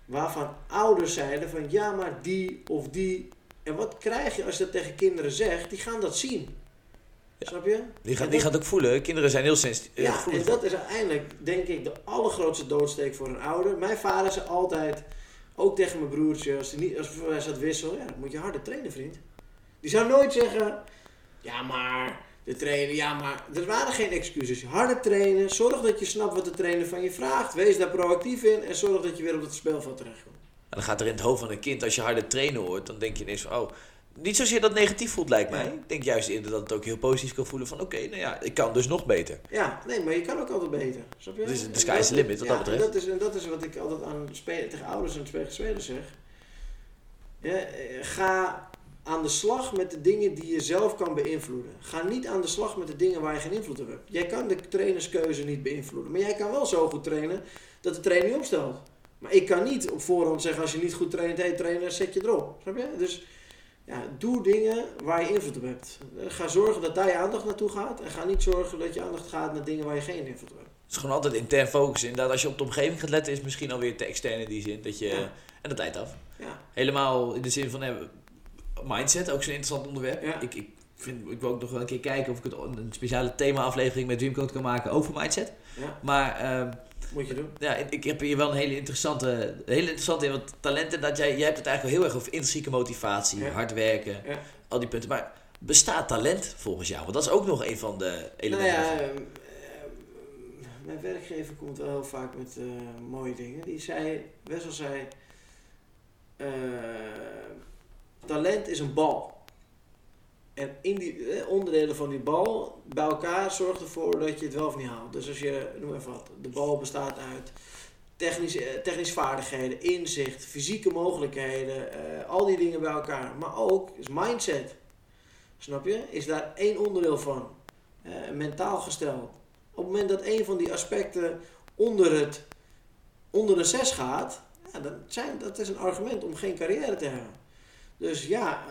waarvan ouders zeiden van ja, maar die of die. En wat krijg je als je dat tegen kinderen zegt? Die gaan dat zien. Snap je?
Die gaat, die ook voelen. Kinderen zijn heel sensitief.
ja, en dat is uiteindelijk, denk ik, de allergrootste doodsteek voor een ouder. Mijn vader zei altijd, ook tegen mijn broertje, als hij, niet, als hij zat wissel, ja, dan moet je harder trainen, vriend. Die zou nooit zeggen, ja, maar de trainer, ja, maar er waren geen excuses. Harder trainen, zorg dat je snapt wat de trainer van je vraagt. Wees daar proactief in en zorg dat je weer op het speelveld terechtkomt.
En dan gaat er in het hoofd van een kind, als je harder trainen hoort, dan denk je ineens van, oh, niet zozeer dat negatief voelt, lijkt mij.
Ja.
Ik denk juist eerder dat het ook heel positief kan voelen van, oké, nou ja, ik kan dus nog beter.
Ja, nee, maar je kan ook altijd beter. Snap je?
Dus de sky is the limit, wat
ja,
dat betreft.
En dat, is, en dat is wat ik altijd aan spelen, tegen ouders en tegen spelers zeg. Ja, eh, ga aan de slag met de dingen die je zelf kan beïnvloeden. Ga niet aan de slag met de dingen waar je geen invloed op hebt. Jij kan de trainerskeuze niet beïnvloeden. Maar jij kan wel zo goed trainen dat de trainer je opstelt. Maar ik kan niet op voorhand zeggen als je niet goed traint, hé hey, trainer, zet je erop. Snap je? Dus ja, doe dingen waar je invloed op hebt. Ga zorgen dat daar je aandacht naartoe gaat. En ga niet zorgen dat je aandacht gaat naar dingen waar je geen invloed op hebt.
Het is gewoon altijd intern focussen. Inderdaad, als je op de omgeving gaat letten, is het misschien alweer te extern in die zin. Dat je,
Ja.
En dat leidt af.
Ja,
Helemaal in de zin van, eh, mindset, ook zo'n interessant onderwerp.
Ja.
Ik, ik, vind, ik wil ook nog wel een keer kijken of ik het, een speciale thema-aflevering met Wimcoat kan maken over mindset.
ja,
Maar ehm,
moet je doen.
ja, ik heb hier wel een hele interessante, hele interessante in. Want talenten, dat jij, jij hebt het eigenlijk wel heel erg over intrinsieke motivatie,
Ja.
hard werken,
Ja.
al die punten. Maar bestaat talent volgens jou? Want dat is ook nog een van de
Nou
elementen.
ja,
van-
ehm, ehm, mijn werkgever komt wel heel vaak met eh, mooie dingen. Die zei, Wessel zei, eh, talent is een bal. En in die eh, onderdelen van die bal bij elkaar zorgt ervoor dat je het wel of niet haalt. Dus als je, noem even wat, de bal bestaat uit technische, eh, technische vaardigheden, inzicht, fysieke mogelijkheden, eh, al die dingen bij elkaar. Maar ook is mindset. Snap je? Is daar één onderdeel van. Mentaal gesteld. Op het moment dat een van die aspecten onder, het, onder een 6 gaat, ja, zijn, dat is een argument om geen carrière te hebben. Dus ja,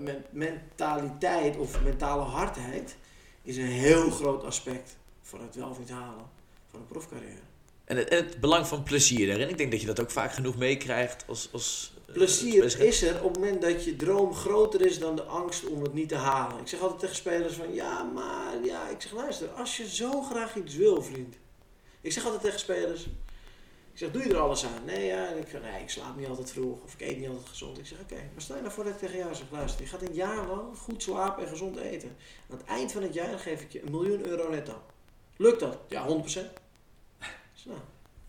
men- mentaliteit of mentale hardheid is een heel groot aspect voor het wel of niet halen van een profcarrière.
En het, en het belang van plezier daarin. Ik denk dat je dat ook vaak genoeg meekrijgt als... als eh,
Plezier is er op het moment dat je droom groter is dan de angst om het niet te halen. Ik zeg altijd tegen spelers van ja, maar ja, ik zeg luister, als je zo graag iets wil, vriend. Ik zeg altijd tegen spelers, ik zeg doe je er alles aan? Nee, ja, en ik, zeg, nee, ik slaap niet altijd vroeg of ik eet niet altijd gezond. Ik zeg oké, maar stel je nou voor dat ik tegen jou zeg luister, je gaat een jaar lang goed slapen en gezond eten. Aan het eind van het jaar geef ik je een miljoen euro netto. Lukt dat? Ja, 100%. Dus, nou,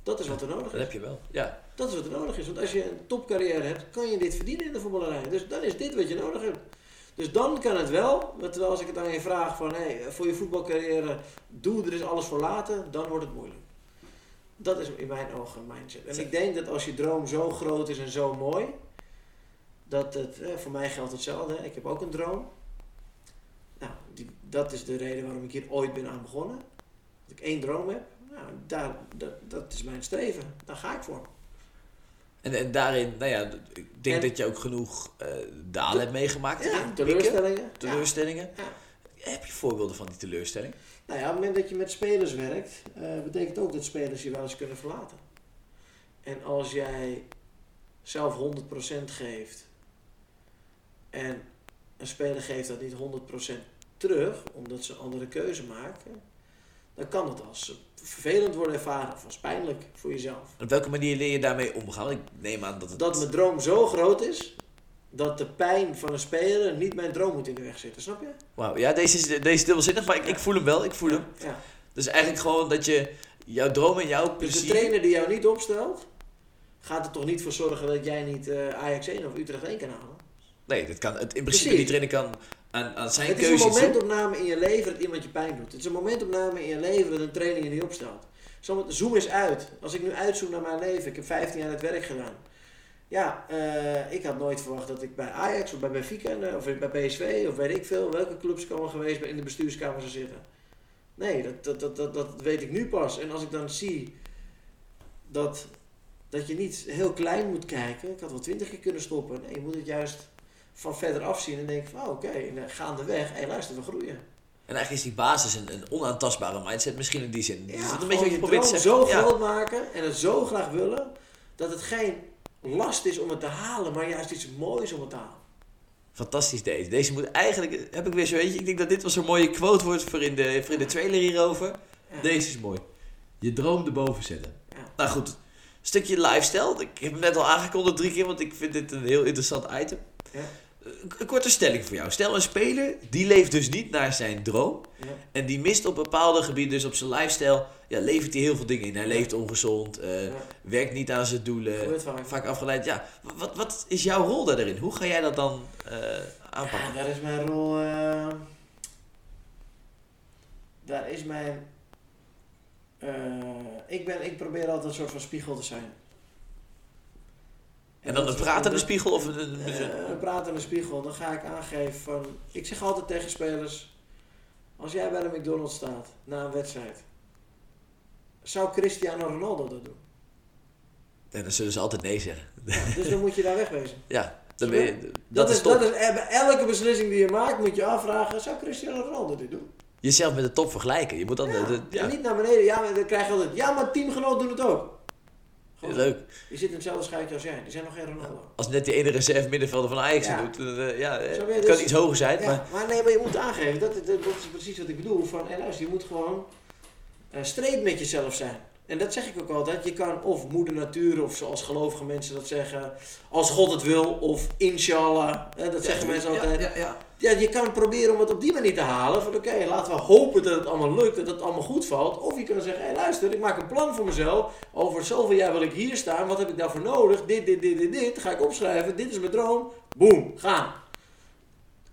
dat is wat er nodig
Dat
is.
heb je wel, ja.
Dat is wat er nodig is. Want als je een topcarrière hebt, kan je dit verdienen in de voetballerij. Dus dan is dit wat je nodig hebt. Dus dan kan het wel. Terwijl als ik het aan je vraag van, hey, voor je voetbalcarrière, doe er eens alles voor laten, dan wordt het moeilijk. Dat is in mijn ogen een mindset. En ik denk dat als je droom zo groot is en zo mooi, dat het, eh, voor mij geldt hetzelfde. hè. Ik heb ook een droom. Nou, die, dat is de reden waarom ik hier ooit ben aan begonnen. Dat ik één droom heb. Nou, daar, dat, dat is mijn streven. Daar ga ik voor.
En, en daarin, nou ja, ik denk
En-
dat je ook genoeg eh dalen hebt meegemaakt.
Ja, teleurstellingen.
teleurstellingen.
Ja.
Heb je voorbeelden van die teleurstelling?
Nou ja, op het moment dat je met spelers werkt, eh, betekent ook dat spelers je wel eens kunnen verlaten. En als jij zelf 100% geeft en een speler geeft dat niet 100% terug, omdat ze een andere keuze maken, dan kan het als vervelend worden ervaren of als pijnlijk voor jezelf.
Op welke manier leer je daarmee omgaan? Ik neem aan dat het...
Dat mijn droom zo groot is dat de pijn van een speler niet mijn droom moet in de weg zitten, snap je?
Wauw, ja, deze is, deze is dubbelzinnig, maar ik, ik voel hem wel, ik voel hem.
Ja.
Dus eigenlijk gewoon dat je jouw droom en jouw
Dus de
plezier...
trainer die jou niet opstelt, gaat er toch niet voor zorgen dat jij niet eh, Ajax 1 of Utrecht 1 kan halen?
Nee, dat kan, het, in principe
Precies.
die trainer kan aan, aan zijn
Het is een momentopname in je leven dat iemand je pijn doet. Het is een momentopname in je leven dat een trainer je niet opstelt. Zoom eens uit. Als ik nu uitzoom naar mijn leven, ik heb 15 jaar het werk gedaan. Ja, eh, ik had nooit verwacht dat ik bij Ajax of bij Benfica eh, of bij PSV of weet ik veel, welke clubs ik allemaal geweest ben, in de bestuurskamer zou zitten. Nee, dat, dat, dat, dat, dat weet ik nu pas. En als ik dan zie dat, dat je niet heel klein moet kijken, ik had wel twintig keer kunnen stoppen. Nee, je moet het juist van verder afzien en denken van oh, oké, en, eh, gaandeweg, hé luister, we groeien.
En eigenlijk is die basis een, een onaantastbare mindset misschien in die zin.
Ja,
is dat een
gewoon
beetje wat je probeert te zeggen?
zo
Ja.
groot maken en het zo graag willen, dat het geen last is om het te halen, maar juist iets moois om het te halen.
Fantastisch deze. Deze moet eigenlijk, heb ik weer zo eentje. Ik denk dat dit wel zo'n mooie quote wordt voor in de, voor in de trailer hierover.
Ja.
Deze is mooi. Je droom erboven zetten.
Ja.
Nou goed, stukje lifestyle. Ik heb hem net al aangekondigd drie keer, want ik vind dit een heel interessant item.
Ja.
Een- Een korte stelling voor jou. Stel een speler, die leeft dus niet naar zijn droom.
Ja.
En die mist op bepaalde gebieden, dus op zijn lifestyle, ja, levert hij heel veel dingen in. Hij leeft ongezond, eh,
Ja.
werkt niet aan zijn doelen,
vaak.
afgeleid. Ja, wat, wat is jouw rol daarin? Hoe ga jij dat dan eh,
Ja,
aanpakken?
daar is mijn rol. eh, daar is mijn. eh, ik, ben, ik probeer altijd een soort van spiegel te zijn.
En dan een pratende spiegel of een... een-
een pratende spiegel. Dan ga ik aangeven van. Ik zeg altijd tegen spelers. Als jij bij de McDonald's staat na een wedstrijd. Zou Cristiano Ronaldo dat doen?
Ja, dan zullen ze altijd nee zeggen.
Ja, dus dan moet je daar wegwezen.
Ja, dan ben je, dat,
Dat,
is top.
dat is eh, elke beslissing die je maakt, moet je afvragen: zou Cristiano Ronaldo dit doen?
Jezelf met de top vergelijken. Je moet dan...
Ja,
de- de- ja.
En niet naar beneden. Ja, maar dan krijg je altijd. Ja, maar teamgenoot doen het ook. Gewoon,
Leuk.
Die zit in hetzelfde schuitje als jij. Die zijn nog geen Ronaldo.
Als net die ene reserve middenvelder van Ajax
Ja.
doet, dan, eh, ja, eh, het
dus-
kan iets hoger zijn,
Ja,
maar...
maar... nee, maar je moet aangeven. Dat, dat, dat is precies wat ik bedoel. Van, hey, luister, je moet gewoon eh streed met jezelf zijn. En dat zeg ik ook altijd. Je kan of moeder natuur, of zoals gelovige mensen dat zeggen, als God het wil, of inshallah. Hè, dat zeggen mensen altijd.
Ja, ja,
Ja, je kan proberen om het op die manier te halen. Van oké, laten we hopen dat het allemaal lukt, dat het allemaal goed valt. Of je kan zeggen, hé luister, ik maak een plan voor mezelf. Over zoveel jaar wil ik hier staan. Wat heb ik daarvoor nodig? Dit, dit, dit, dit, dit. Ga ik opschrijven. Dit is mijn droom. Boom, gaan.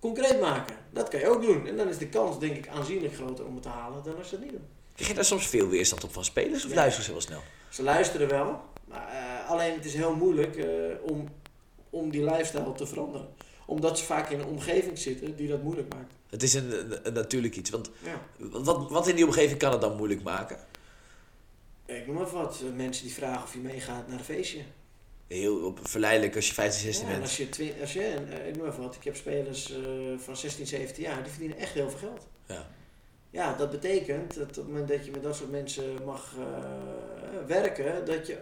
Concreet maken. Dat kan je ook doen. En dan is de kans, denk ik, aanzienlijk groter om het te halen dan als je dat niet doet.
Krijg je daar soms veel weerstand op van spelers of
Ja.
luisteren ze wel snel?
Ze luisteren wel. Maar, eh, alleen het is heel moeilijk eh, om, om die lifestyle te veranderen. Omdat ze vaak in een omgeving zitten die dat moeilijk maakt.
Het is een, een, een natuurlijk iets, want
Ja.
wat, wat in die omgeving kan het dan moeilijk maken?
Ik noem even wat. eh, Mensen die vragen of je meegaat naar een feestje.
Heel op, verleidelijk als je 15, 16
Ja, en
bent.
als je, twi- als je ik noem even wat. Ik heb spelers van 16, 17 jaar. Die verdienen echt heel veel geld.
Ja.
Ja, dat betekent dat op het moment dat je met dat soort mensen mag eh, werken, dat je...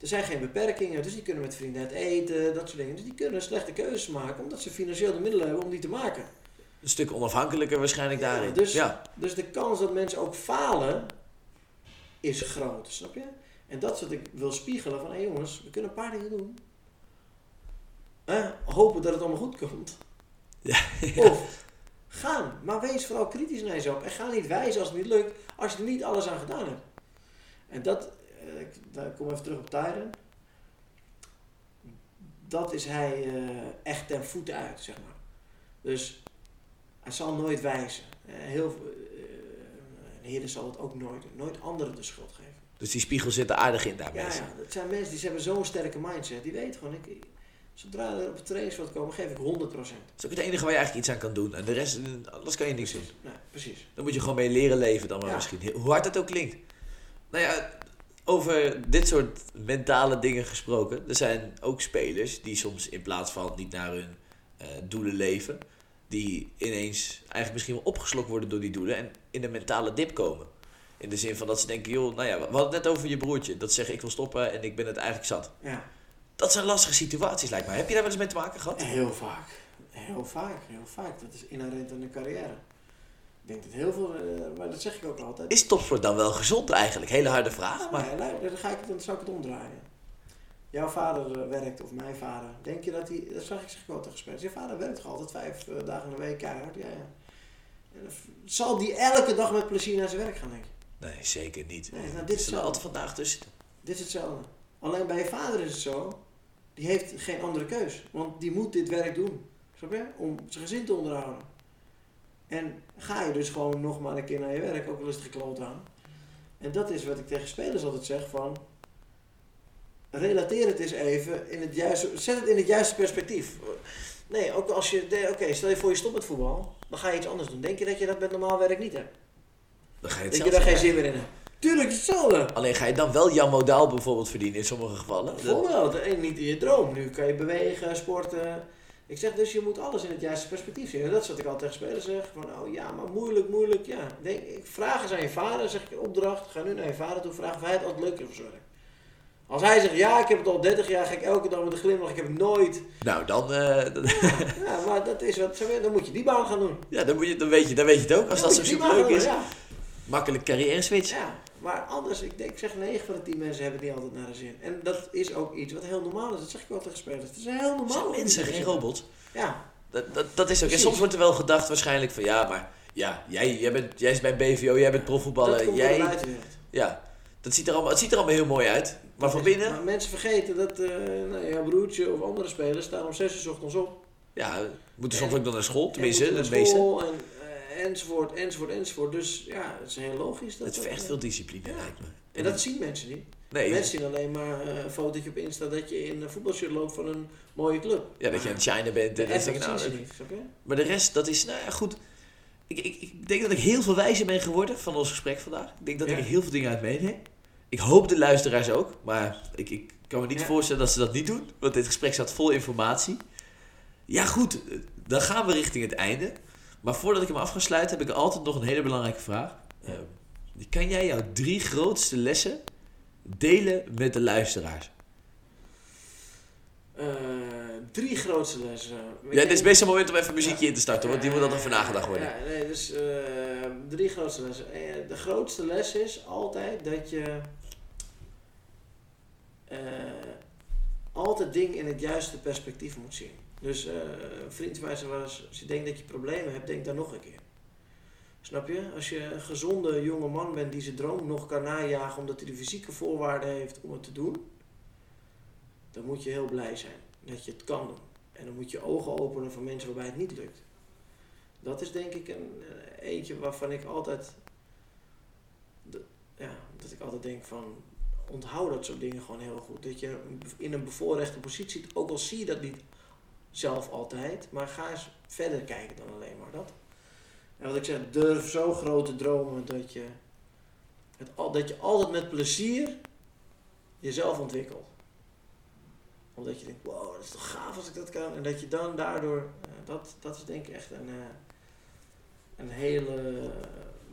Er zijn geen beperkingen, dus die kunnen met vrienden uit eten, dat soort dingen. Dus die kunnen slechte keuzes maken, omdat ze financieel de middelen hebben om die te maken.
Een stuk onafhankelijker waarschijnlijk
Ja,
daarin.
dus-
ja.
Dus de kans dat mensen ook falen, is groot, snap je? En dat is wat ik wil spiegelen van, hé jongens, we kunnen een paar dingen doen. Eh, hopen dat het allemaal goed komt.
Ja,
Of gaan, maar wees vooral kritisch naar jezelf. En ga niet wijzen als het niet lukt, als je er niet alles aan gedaan hebt. En dat, eh, ik, daar kom even terug op Tyron. Dat is hij eh, echt ten voeten uit, zeg maar. Dus hij zal nooit wijzen. Eh, heel, een heren zal het ook nooit. Nooit anderen de schuld geven.
Dus die spiegel zit er aardig in daar
Ja,
mensen.
ja, dat zijn mensen die hebben zo'n sterke mindset. Die weten gewoon, ik, zodra er op het trainingsveld komen, geef ik 100%.
Dat is ook het enige waar je eigenlijk iets aan kan doen. En de rest, anders kan je niks doen.
Nee, precies.
Dan moet je gewoon mee leren leven dan maar
Ja.
misschien. Hoe hard het ook klinkt. Nou ja, over dit soort mentale dingen gesproken. Er zijn ook spelers die soms in plaats van niet naar hun eh, doelen leven. Die ineens eigenlijk misschien wel opgeslokt worden door die doelen. En in een mentale dip komen. In de zin van dat ze denken, joh, nou ja, we hadden het net over je broertje. Dat zegt ik wil stoppen en ik ben het eigenlijk zat.
Ja.
Dat zijn lastige situaties lijkt mij. Heb je daar wel eens mee te maken gehad?
Heel vaak. Heel vaak, heel vaak. Dat is inherent aan de carrière. Ik denk dat heel veel, eh, maar dat zeg ik ook altijd.
Is topsport dan wel gezond eigenlijk? Hele harde vraag. Maar
Maar nee, dan, ga ik, het- dan zou ik het omdraaien. Jouw vader eh, werkt, of mijn vader. Denk je dat hij, dat zag ik zeg ik wel tegen spelers. Je vader werkt toch altijd vijf eh, dagen in de week keihard? Ja, ja. En zal die elke dag met plezier naar zijn werk gaan, denk ik.
nee, zeker niet.
Nee, nou, dit is
altijd vandaag tussen.
Dit is hetzelfde. Alleen bij je vader is het zo, die heeft geen andere keus. Want die moet dit werk doen. Snap je? Om zijn gezin te onderhouden. En ga je dus gewoon nog maar een keer naar je werk, ook al is het gekloot aan. En dat is wat ik tegen spelers altijd zeg van... Relateer het eens even in het juiste... Zet het in het juiste perspectief. Nee, ook als je... Oké, stel je voor je stopt met voetbal. Dan ga je iets anders doen. Denk je dat je dat met normaal werk niet hebt?
Dan ga je het
Dat je daar geen zin meer in hebt? Tuurlijk, het is hetzelfde.
Alleen ga je dan wel jouw modaal bijvoorbeeld verdienen in sommige gevallen.
Bijvoorbeeld, en niet in je droom. Nu kan je bewegen, sporten. Ik zeg dus, je moet alles in het juiste perspectief zien. En dat is wat ik altijd tegen spelers zeg. Van, oh ja, maar moeilijk, moeilijk. Ja, denk, ik vraag eens aan je vader, zeg ik opdracht. Ga nu naar je vader toe, vraag of hij het altijd leuk vindt voor werk. Als hij zegt, ja, ik heb het al 30 jaar, ga ik elke dag met een glimlach, ik heb het nooit.
Nou, dan, eh,
Ja, maar dat is wat, dan moet je die baan gaan doen.
ja, dan, moet je, dan, weet je, dan weet je het ook. Als
Dan
dat zo leuk is.
Ja.
Makkelijk carrière switch.
Ja, maar anders, ik, zeg 9 van de 10 mensen hebben niet altijd naar de zin. En dat is ook iets wat heel normaal is. Dat zeg ik wel tegen spelers. Het is heel normaal.
Zijn mensen, geen robots.
Ja,
Dat, dat, dat is ook. En soms wordt er wel gedacht waarschijnlijk van ja, maar ja, jij, jij, bent, jij is bij BVO, jij bent profvoetballer. Jij, ja, dat ziet er allemaal, het ziet er allemaal heel mooi uit. Maar van binnen,
Maar mensen vergeten dat eh nou, jouw broertje of andere spelers staan om 6 uur 's ochtends op.
ja, moeten soms ook dan naar school.
En
Tenminste, de meeste.
school En, enzovoort, enzovoort, enzovoort. Dus ja, het is heel logisch. Dat
Het
dat-
vergt veel discipline,
Ja.
lijkt me.
En dat zien mensen niet.
nee,
Mensen zien alleen maar eh, een fotootje op Insta dat je in een voetbalshirt loopt van een mooie club.
ja, dat je het shinen bent. En dat nou,
zien ze
leuk.
niet?
Maar de rest, dat is, nou ja, goed. Ik, ik, ik denk dat ik heel veel wijzer ben geworden van ons gesprek vandaag. Ik denk dat
Ja.
ik heel veel dingen uit meeneem. Ik hoop de luisteraars ook, maar ik, ik kan me niet
Ja.
voorstellen dat ze dat niet doen, want dit gesprek zat vol informatie. Ja, goed, eh, dan gaan we richting het einde. Maar voordat ik hem af ga sluiten, heb ik altijd nog een hele belangrijke vraag.
Ja.
Eh, kan jij jouw drie grootste lessen delen met de luisteraars?
Eh, drie grootste lessen.
Ja, dit is best een moment om even muziekje in te starten, want die moet altijd voor nagedacht worden.
Ja, nee, dus eh, drie grootste lessen. Eh, De grootste les is altijd dat je eh, altijd dingen in het juiste perspectief moet zien. Dus eh, een vriend van mij zei als je denkt dat je problemen hebt, denk dan nog een keer. Snap je? Als je een gezonde jonge man bent die zijn droom nog kan najagen omdat hij de fysieke voorwaarden heeft om het te doen, dan moet je heel blij zijn dat je het kan doen. En dan moet je ogen openen voor mensen waarbij het niet lukt. Dat is denk ik een eh, eentje waarvan ik altijd, ja, dat ik altijd denk van, onthoud dat soort dingen gewoon heel goed. Dat je in een bevoorrechte positie zit, ook al zie je dat niet zelf altijd, maar ga eens verder kijken dan alleen maar dat. En wat ik zeg, durf zo groot te dromen dat je, het, dat je altijd met plezier jezelf ontwikkelt. Omdat je denkt, wow, dat is toch gaaf als ik dat kan. En dat je dan daardoor, eh, dat, dat is denk ik echt een, eh, een hele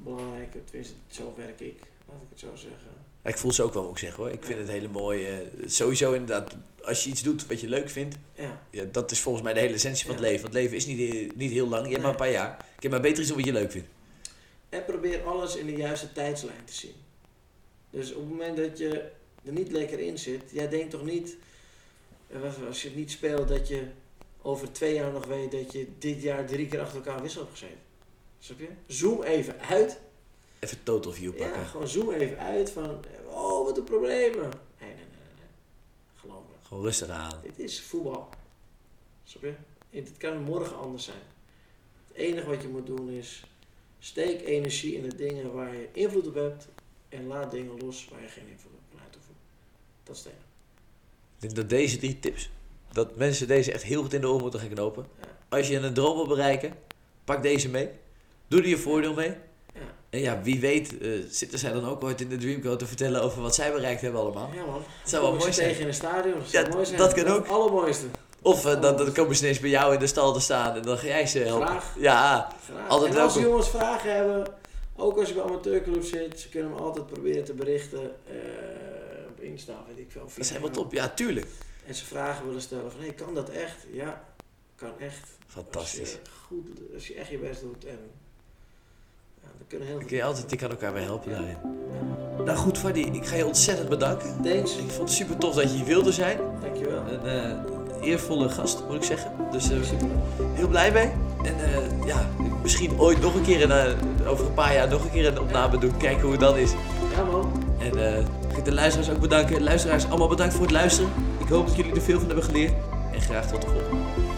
belangrijke, tenminste zo werk ik, laat ik het zo zeggen.
Ik voel ze ook wel, moet ik zeggen hoor. Ik vind het hele mooi. eh, sowieso inderdaad, als je iets doet wat je leuk vindt,
Ja,
ja, dat is volgens mij de hele essentie van het leven. Want het leven is niet, heel- niet heel lang, je hebt
Nee.
maar een paar jaar. Ik heb maar beter iets doen wat je leuk vindt.
En probeer alles in de juiste tijdslijn te zien. Dus op het moment dat je er niet lekker in zit, jij denkt toch niet, eh, als je het niet speelt, dat je over twee jaar nog weet dat je dit jaar drie keer achter elkaar wissel hebt gezeten. Snap je? Zoom even uit.
Even total view pakken.
Ja, gewoon zoom even uit van, oh wat een problemen. Nee, nee, nee, nee. Geloof me.
Gewoon rustig aan.
Dit is voetbal. Snap je? Het kan morgen anders zijn. Het enige wat je moet doen is steek energie in de dingen waar je invloed op hebt en laat dingen los waar je geen invloed op uitoefenen. Dat is het enige.
Ik denk dat deze drie tips, dat mensen deze echt heel goed in de oren moeten gaan knopen.
Ja.
Als je een droom wil bereiken, pak deze mee. Doe er je voordeel mee.
Ja,
En ja, wie weet eh, zitten zij dan ook ooit in de Dreamcode te vertellen over wat zij bereikt hebben allemaal.
ja man.
Het zou wel mooi zijn.
tegen in een stadion. Dat,
Ja,
mooi zijn.
dat kan ook.
Het allermooiste.
Of eh, dan, dan komen ze ineens bij jou in de stal te staan en dan ga jij ze helpen.
Graag.
Ja,
Graag.
Altijd
en als
welkom.
jongens vragen hebben, ook als je bij amateurclub zit, ze kunnen me altijd proberen te berichten eh, op Insta, weet ik veel.
dat is helemaal top. Ja, tuurlijk.
En ze vragen willen stellen van, hey, kan dat echt? Ja, kan echt.
Fantastisch.
Als je, goed, als je echt je best doet en we kunnen heel
Dan
veel.
kun je altijd, je kan elkaar bij helpen daarin. Nou goed, Fadi, ik ga je ontzettend bedanken.
Thanks.
Ik vond het super tof dat je hier wilde zijn.
Dankjewel.
Een eh, eervolle gast, moet ik zeggen. Dus eh,
Super.
heel blij mee. En eh, ja, misschien ooit nog een keer, een, over een paar jaar nog een keer een opname doen. Kijken hoe het dan is.
Ja man.
En ga ik de luisteraars ook bedanken. Luisteraars, allemaal bedankt voor het luisteren. Ik hoop dat jullie er veel van hebben geleerd. En graag tot de volgende.